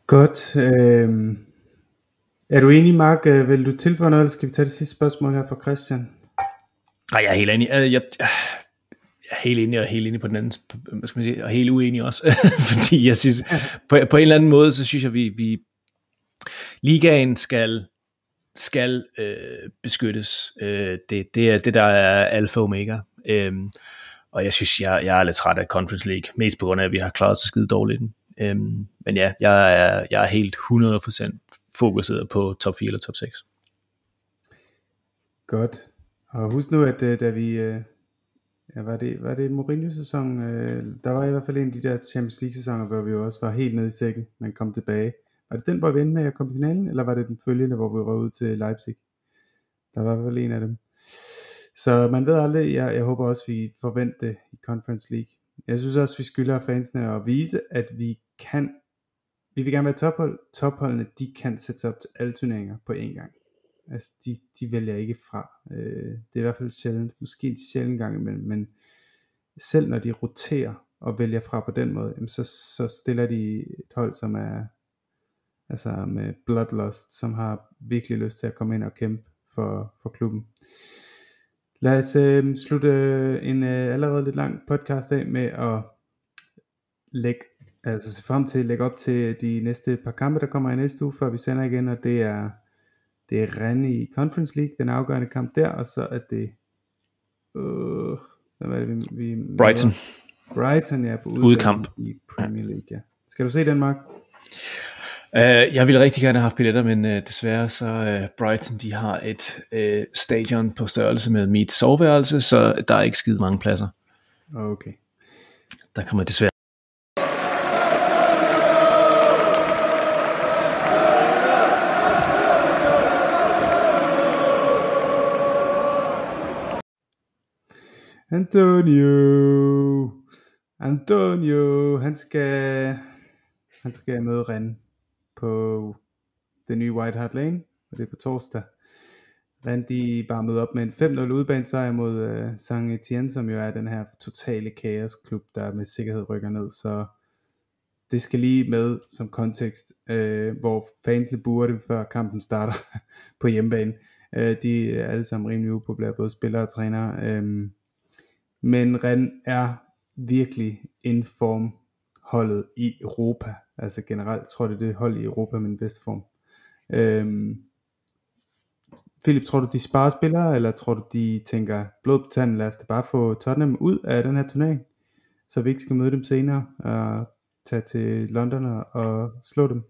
Godt. Øh, er du enig, Mark? Øh, vil du tilføje noget, eller skal vi tage det sidste spørgsmål her fra Christian?
Nej, jeg er helt enig. Øh, jeg, jeg, jeg er helt enig og helt enig på den anden, hvad skal man sige, og helt uenig også. [LAUGHS] Fordi jeg synes, på, på en eller anden måde, så synes jeg, vi, vi ligaen skal skal øh, beskyttes. Øh, det, det er det, der er alfa og omega. Øh, og jeg synes, jeg, jeg er lidt træt af Conference League, mest på grund af, at vi har klaret så skide dårligt i den. Øh, men ja, jeg er, jeg er helt 100% fokuseret på top 4 eller top 6.
Godt. Og husk nu, at øh, da vi, øh, ja, var det, var det Mourinho-sæson, øh, der var i hvert fald en af de der Champions League-sæsoner, hvor vi jo også var helt nede i sækken, men kom tilbage. Var det den, hvor vi endte med at komme i finalen, eller var det den følgende, hvor vi røg ud til Leipzig? Der var i hvert fald en af dem. Så man ved aldrig, jeg, jeg håber også, vi forventer det i Conference League. Jeg synes også, vi skylder fansene at vise, at vi kan vi vil gerne være tophold. Topholdene, de kan sætte sig op til alle turneringer på én gang. Altså, de, de vælger ikke fra. Øh, det er i hvert fald sjældent. Måske en sjældent gang imellem, men selv når de roterer og vælger fra på den måde, jamen så, så stiller de et hold, som er altså med bloodlust, som har virkelig lyst til at komme ind og kæmpe for, for klubben. Lad os øh, slutte en øh, allerede lidt lang podcast af med at lægge altså se frem til at lægge op til de næste par kampe, der kommer i næste uge, før vi sender igen, og det er, det er Rennes i Conference League, den afgørende kamp der, og så er det, øh, hvad er det, vi, vi
Brighton.
Brighton, ja, på
udkamp
i Premier League, ja. Skal du se den, Mark?
Uh, jeg ville rigtig gerne have haft billetter, men uh, desværre så uh, Brighton, de har et uh, stadion på størrelse med mit soveværelse, så der er ikke skide mange pladser.
Okay.
Der kommer desværre
Antonio. Antonio, han skal, han skal møde Ren på det nye White Hart Lane, og det er på torsdag. Ren de bare møder op med en 5-0 udbane sejr mod øh, uh, Saint Etienne, som jo er den her totale kaosklub, der med sikkerhed rykker ned. Så det skal lige med som kontekst, øh, hvor fansene burer det før kampen starter [LAUGHS] på hjemmebane. Øh, de er alle sammen rimelig upopulære, både spillere og trænere. Øh, men Ren er virkelig en form holdet i Europa. Altså generelt tror jeg, det er det hold i Europa med den bedste form. Øhm, Philip, tror du, de sparer spillere, eller tror du, de tænker, blod på tanden, lad os da bare få Tottenham ud af den her turnering, så vi ikke skal møde dem senere, og tage til London og slå dem?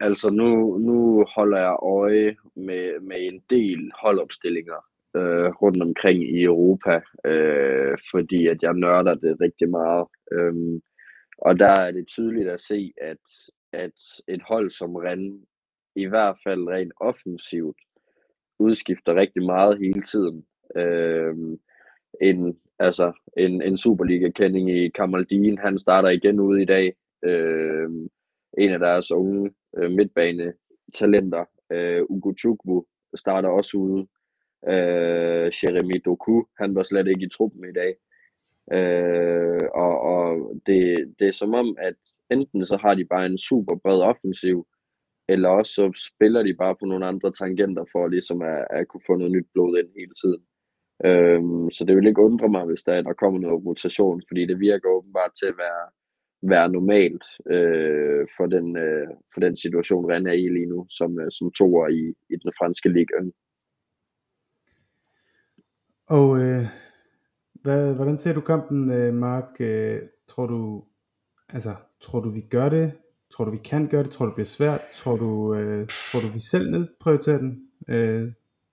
Altså nu, nu holder jeg øje med, med en del holdopstillinger øh, rundt omkring i Europa, øh, fordi at jeg nørder det rigtig meget. Øhm, og der er det tydeligt at se, at, at et hold som Rennes i hvert fald rent offensivt udskifter rigtig meget hele tiden. Øh, en, altså, en, en Superliga-kending i Kamaldin, han starter igen ude i dag. Øh, en af deres unge øh, midtbane-talenter, øh, Ugo Chukwu, starter også ude. Øh, Jeremy Doku, han var slet ikke i truppen i dag. Øh, og og det, det er som om, at enten så har de bare en super bred offensiv, eller også så spiller de bare på nogle andre tangenter for ligesom at, at kunne få noget nyt blod ind hele tiden. Øhm, så det vil ikke undre mig, hvis der, der kommer noget rotation, fordi det virker åbenbart til at være, være normalt øh, for, den, øh, for den situation, Rennes er i lige nu, som, øh, som toer i, i den franske liga.
Og øh, hvad, hvordan ser du kampen, øh, Mark? Øh, tror du, altså, tror du vi gør det Tror du, vi kan gøre det? Tror du, det bliver svært? Tror du, øh, tror du vi selv nedprioriterer den? Øh,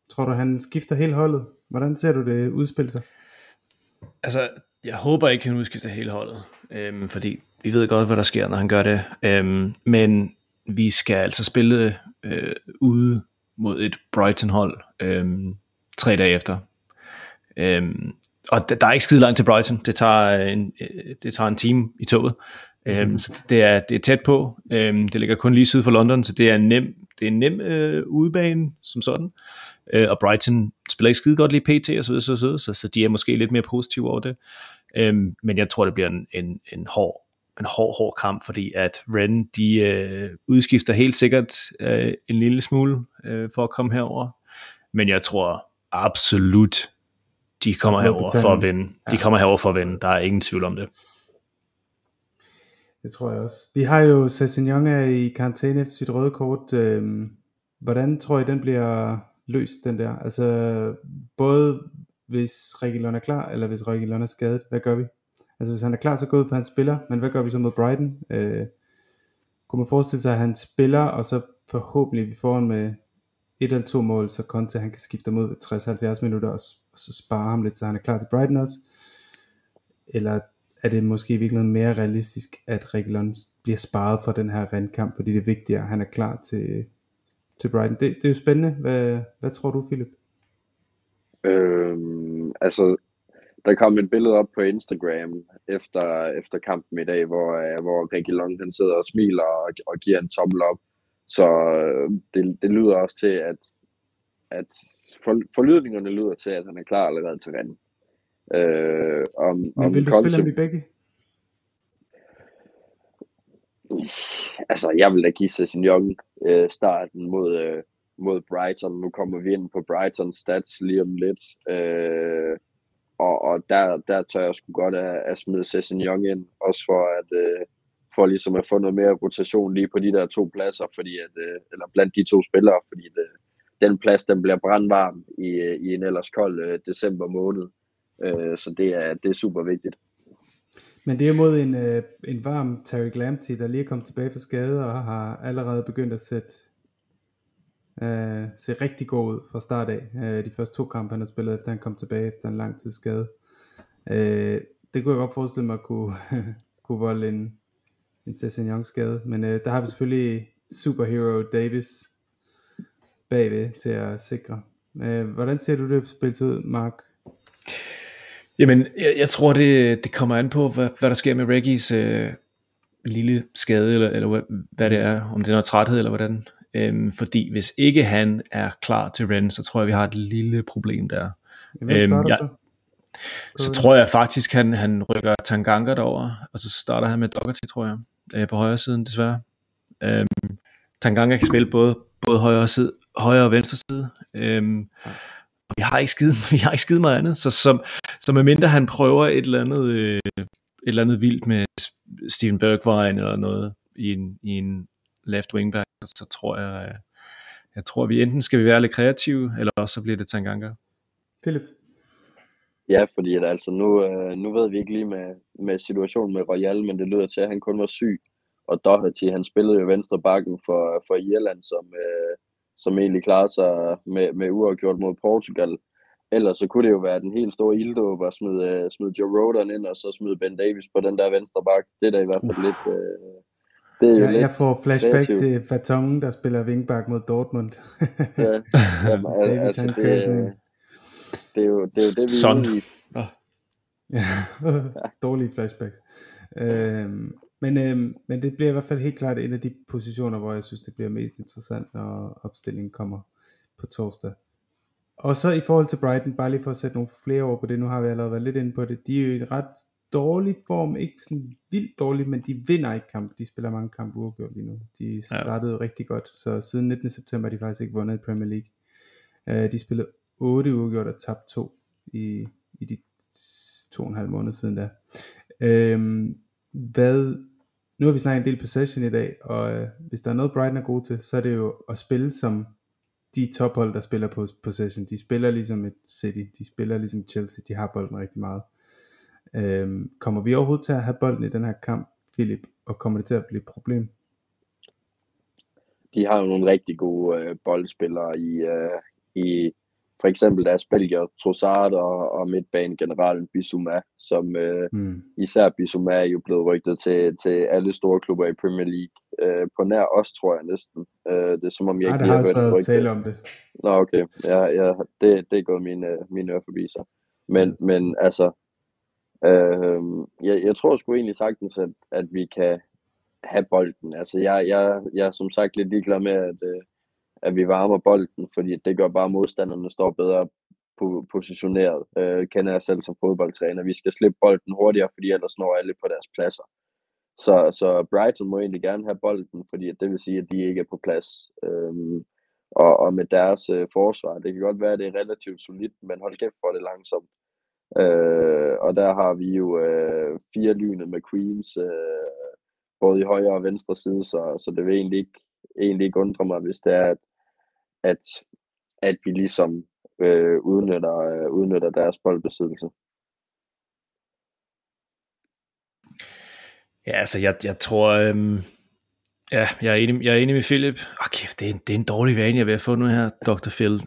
tror du, han skifter hele holdet? Hvordan ser du det udspille sig?
Altså, jeg håber ikke, han udskifter hele holdet, øhm, fordi vi ved godt, hvad der sker, når han gør det. Øhm, men vi skal altså spille øh, ude mod et Brighton-hold øhm, tre dage efter. Øhm, og der er ikke skide langt til Brighton. Det tager en, øh, det tager en time i toget. Øhm, så det er, det er tæt på. Øhm, det ligger kun lige syd for London, så det er en nem, det er en nem øh, udebane som sådan. Øh, og Brighton spiller ikke skide godt lige PT og så videre, så, så, så, så de er måske lidt mere positive over det. Øhm, men jeg tror, det bliver en, en, en hård en hård, hård kamp, fordi at Ren, de øh, udskifter helt sikkert øh, en lille smule øh, for at komme herover. Men jeg tror absolut, de kommer herover for at vinde. De kommer herover for at vinde. Der er ingen tvivl om det.
Det tror jeg også. Vi har jo Sessignon i karantæne efter sit røde kort. Øhm, hvordan tror I, den bliver løst, den der? Altså, både hvis Reguilon er klar, eller hvis Reguilon er skadet, hvad gør vi? Altså, hvis han er klar, så går ud på, hans spiller, men hvad gør vi så mod Brighton? Øh, kunne man forestille sig, at han spiller, og så forhåbentlig vi får en med et eller to mål, så Conte han kan skifte mod 60-70 minutter, og, og så spare ham lidt, så han er klar til Brighton også? Eller er det måske i virkeligheden mere realistisk, at Reguilon bliver sparet for den her rendkamp, fordi det er vigtigere, at han er klar til, til Brighton. Det, det er jo spændende. Hvad, hvad tror du, Philip?
Øhm, altså, der kom et billede op på Instagram efter, efter kampen i dag, hvor, øh, hvor Reguilon han sidder og smiler og, og giver en tommel op. Så øh, det, det lyder også til, at, at for, forlydningerne lyder til, at han er klar allerede til Rennes.
Øh, om, Men om vil du Conte... spille ham i begge?
Altså, jeg vil da give Sessignon øh, starten mod, øh, mod Brighton. Nu kommer vi ind på Brighton stats lige om lidt. Øh, og, og der, der tør jeg sgu godt at, at smide Sessignon ind, også for at, øh, for ligesom at få noget mere rotation lige på de der to pladser, fordi at, øh, eller blandt de to spillere, fordi det, den plads, den bliver brandvarm i, øh, i en ellers kold øh, december måned. Øh, så det er, det er super vigtigt.
Men det er mod en, øh, en varm Terry Lamptey, der lige er kommet tilbage fra skade og har allerede begyndt at sætte øh, se rigtig god ud fra start af. Øh, de første to kampe, han har spillet, efter han kom tilbage efter en lang tid skade. Øh, det kunne jeg godt forestille mig kunne, [LAUGHS] kunne volde en, en Cezanne skade. Men øh, der har vi selvfølgelig Superhero Davis bagved til at sikre. Øh, hvordan ser du det spillet ud, Mark?
Jamen, jeg, jeg tror, det, det kommer an på, hvad, hvad der sker med Reggies øh, lille skade, eller, eller hvad, hvad det er, om det er noget træthed, eller hvordan. Øhm, fordi hvis ikke han er klar til Ren, så tror jeg, vi har et lille problem der.
Hvem øhm, jeg, så?
så tror jeg faktisk, han, han rykker Tanganga derover, og så starter han med Doherty, tror jeg, øh, på højre siden desværre. Øhm, Tanganga kan spille både, både højre, side, højre og venstre side. Øhm, og vi har ikke skide, [LAUGHS] vi har ikke skide meget andet, så som, så medmindre han prøver et eller andet, øh, et eller andet vildt med Steven Bergwijn eller noget i en, i en left wingback, så tror jeg, øh, jeg tror, vi enten skal vi være lidt kreative, eller også så bliver det Tanganga.
Philip?
Ja, fordi at, altså, nu, øh, nu ved vi ikke lige med, med situationen med Royal, men det lyder til, at han kun var syg. Og Doherty, han spillede jo venstre bakken for, for Irland, som, øh, som egentlig klarer sig med, med uafgjort mod Portugal. Ellers så kunne det jo være den helt store ilddåb at smide, øh, smide Joe Rodan ind, og så smide Ben Davis på den der venstre bak. Det er da i hvert fald lidt... Øh,
det er jo ja, lidt jeg får flashback kreativ. til Fatongen, der spiller wingback mod Dortmund. ja,
jamen, [LAUGHS] altså, det, det, er jo, det er jo det, vi
Son.
er [LAUGHS] Ja, dårlige flashbacks. Øhm, men, øhm, men det bliver i hvert fald helt klart en af de positioner, hvor jeg synes, det bliver mest interessant, når opstillingen kommer på torsdag. Og så i forhold til Brighton, bare lige for at sætte nogle flere ord på det, nu har vi allerede været lidt inde på det, de er jo i ret dårlig form, ikke sådan vildt dårlig, men de vinder ikke kamp. De spiller mange kampe uafgjort lige nu. De startede ja. rigtig godt, så siden 19. september har de faktisk ikke vundet i Premier League. Uh, de spillede 8 uafgjort og tabt 2 i, i de to og en halv måneder siden da. Uh, hvad, nu har vi snakket en del possession i dag, og øh, hvis der er noget Brighton er god til, så er det jo at spille som de tophold, der spiller på possession. De spiller ligesom et City, de spiller ligesom Chelsea, de har bolden rigtig meget. Øhm, kommer vi overhovedet til at have bolden i den her kamp, Philip, og kommer det til at blive et problem?
De har jo nogle rigtig gode øh, boldspillere i, øh, i for eksempel deres Belgier, Trossard og, og midtbanen generelt Bissouma, som øh, mm. især Bissouma er jo blevet rygtet til, til alle store klubber i Premier League. Øh, på nær os, tror jeg næsten. Øh, det er som om, jeg
ikke har hørt rygtet. tale om det.
Nå, okay. Ja, ja, det, det er gået mine, mine øre forbi sig. Men, mm. men altså, Øh, jeg, jeg tror sgu egentlig sagtens, at, at vi kan have bolden. Altså, jeg, jeg, jeg er som sagt lidt ligeglad med, at, øh, at vi varmer bolden, fordi det gør bare, at modstanderne står bedre positioneret. Øh, kender jeg selv som fodboldtræner. Vi skal slippe bolden hurtigere, fordi ellers når alle på deres pladser. Så, så Brighton må egentlig gerne have bolden, fordi det vil sige, at de ikke er på plads. Øhm, og, og med deres øh, forsvar, det kan godt være, at det er relativt solidt, men hold kæft for det langsomt. Øh, og der har vi jo øh, fire lyne med Queens, øh, både i højre og venstre side, så, så det vil egentlig ikke, egentlig ikke undre mig, hvis det er, at, at, at vi ligesom øh, udnytter, øh, udnytter deres boldbesiddelse.
Ja, altså jeg, jeg tror, øhm, ja, jeg er, enig, jeg er enig med Philip. Åh oh, kæft, det er, en, det er en dårlig vane, jeg vil have fået nu her, Dr. Phil.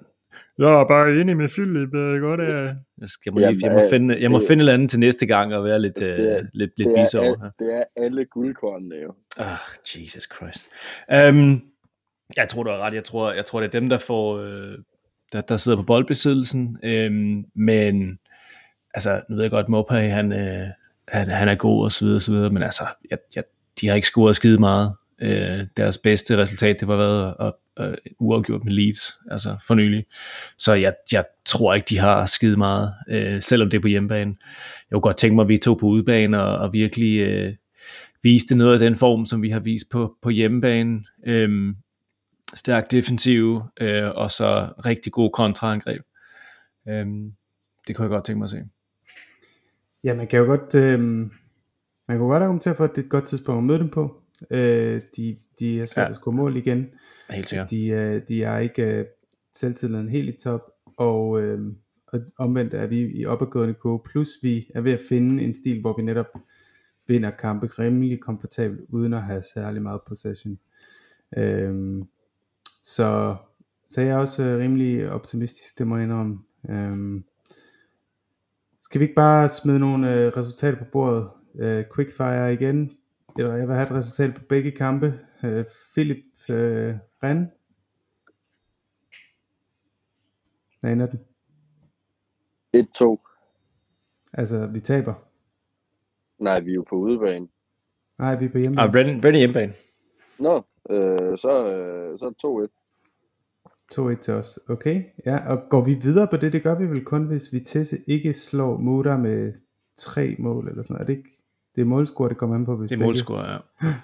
Jeg er bare enig med Philip. Jeg, godt, jeg, jeg, skal, jeg, må, lige, jeg må finde, jeg må det, finde et eller andet til næste gang og være lidt, det er, uh, lidt, lidt bis over her.
Det er alle guldkornene jo.
Ah, oh, Jesus Christ. Um, jeg tror, du har ret. Jeg tror, jeg tror det er dem, der får, Øh, der, der sidder på boldbesiddelsen. Um, men altså, nu ved jeg godt, Mopay, han, øh, han, han er god og så videre, og så videre, men altså, jeg, jeg, de har ikke scoret skide meget. Øh, deres bedste resultat, det var været at øh, uafgjort med Leeds, altså for nylig. Så jeg, jeg tror ikke, de har skide meget, øh, selvom det er på hjemmebane. Jeg kunne godt tænke mig, at vi tog på udebane og, og virkelig øh, viste noget af den form, som vi har vist på, på hjemmebane. Øh, stærk defensiv, øh, og så rigtig god kontraangreb. Øh, det kunne jeg godt tænke mig at se.
Ja, man kan jo godt, øh, man kan godt argumentere for, at det er et godt tidspunkt at møde dem på. Øh, de, de er svært ja. at score mål igen.
Helt sikkert.
De, øh, de er ikke øh, selvtilliden helt i top, og, øh, og omvendt er vi i opadgående kurve, plus vi er ved at finde en stil, hvor vi netop vinder kampe rimelig komfortabelt, uden at have særlig meget possession. Øh, så, så jeg er også øh, rimelig optimistisk, det må jeg indrømme. Øh, skal vi ikke bare smide nogle øh, resultater på bordet? Øh, quickfire igen. Eller jeg vil have et resultat på begge kampe. Øh, Philip øh, Ren. Hvad ender den?
1-2.
Altså, vi taber.
Nej, vi er jo på udebane.
Nej, vi er på hjemmebane.
Ah, Ren, Ren er hjemmebane.
Nå, øh, så, øh, så 2-1.
2-1 til os. Okay, ja, og går vi videre på det? Det gør vi vel kun, hvis Vitesse ikke slår Muda med tre mål eller sådan noget. Er det ikke? Det er målscore, det kommer an på. Hvis
Det er målscore, ja. [LAUGHS]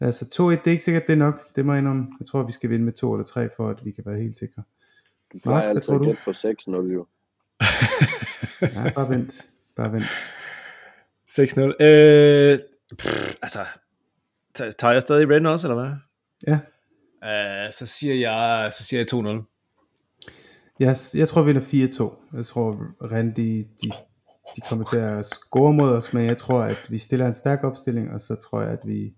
Altså 2-1, det er ikke sikkert, det er nok. Det må jeg indrømme. Jeg tror, vi skal vinde med 2 eller 3, for at vi kan være helt sikre.
Du plejer altså
tror
at på 6-0 jo. [LAUGHS]
Ja, bare vent. Bare vent.
6-0. Øh, pff, altså, tager tager jeg stadig Ren også, eller hvad?
Ja,
Uh, så siger jeg, så siger jeg 2-0.
jeg, jeg tror, vi vinder 4-2. Jeg tror, Randy, de, de kommer til at score mod os, men jeg tror, at vi stiller en stærk opstilling, og så tror jeg, at vi,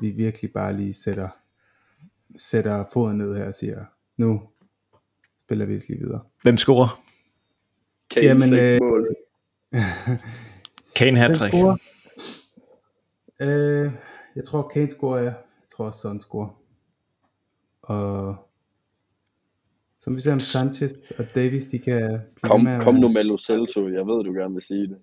vi virkelig bare lige sætter, sætter foden ned her og siger, nu spiller vi lige videre.
Hvem scorer?
Kane
Jamen,
Jamen, 6
øh,
mål.
Kane
scorer? Øh, jeg tror Kane scorer, ja. Tror også Son scorer. Og så må vi se om Sanchez og Davis, de kan blive
Kom,
med
kom nu med Lo Celso. Jeg ved, du gerne vil sige det.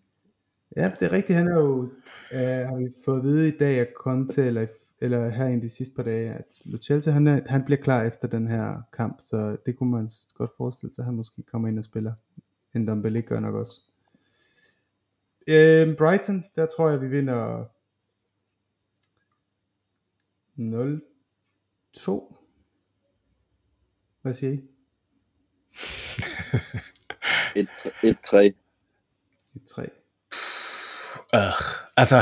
Ja, det er rigtigt. Han er jo, øh, har vi fået at vide i dag, at Conte, eller, eller her i de sidste par dage, at Lo Celso, han, er, han bliver klar efter den her kamp, så det kunne man godt forestille sig, at han måske kommer ind og spiller. En Dombele gør nok også. Øh, Brighton, der tror jeg, vi vinder 0-2. Hvad siger I? [LAUGHS]
1-3.
Øh,
1-3.
altså,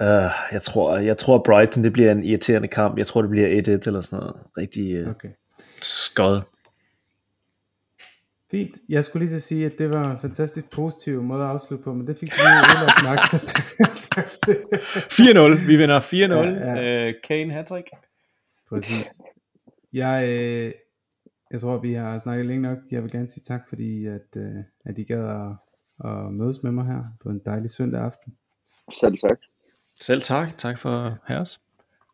øh, jeg, tror, jeg tror Brighton, det bliver en irriterende kamp. Jeg tror, det bliver 1-1 eller sådan noget. Rigtig øh,
Okay.
skod.
Fint. Jeg skulle lige så sige, at det var en fantastisk positiv måde at afslutte på, men det fik vi jo ødelagt nok. Så tak-.
4-0. Vi vinder 4-0.
Ja,
Ja. Øh, Kane hat-trick.
Præcis. Jeg, øh, jeg tror, vi har snakket længe nok. Jeg vil gerne sige tak, fordi at, øh, at I gad at, at mødes med mig her på en dejlig søndag aften.
Selv tak.
Selv tak. Tak for herres.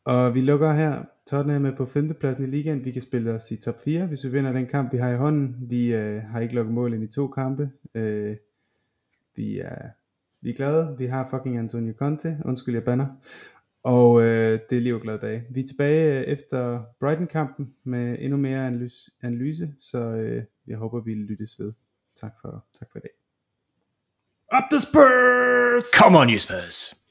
Og vi lukker her. Tottenham er på femtepladsen i ligaen. Vi kan spille os i top 4, hvis vi vinder den kamp, vi har i hånden. Vi øh, har ikke lukket mål ind i to kampe. Øh, vi, er, vi er glade. Vi har fucking Antonio Conte. Undskyld, jeg banner. Og øh, det er lige glade dage. Vi er tilbage øh, efter Brighton-kampen med endnu mere analyse, analyse så øh, jeg håber, vi lyttes ved. Tak for, tak for i dag. Up the Spurs!
Come on, you Spurs.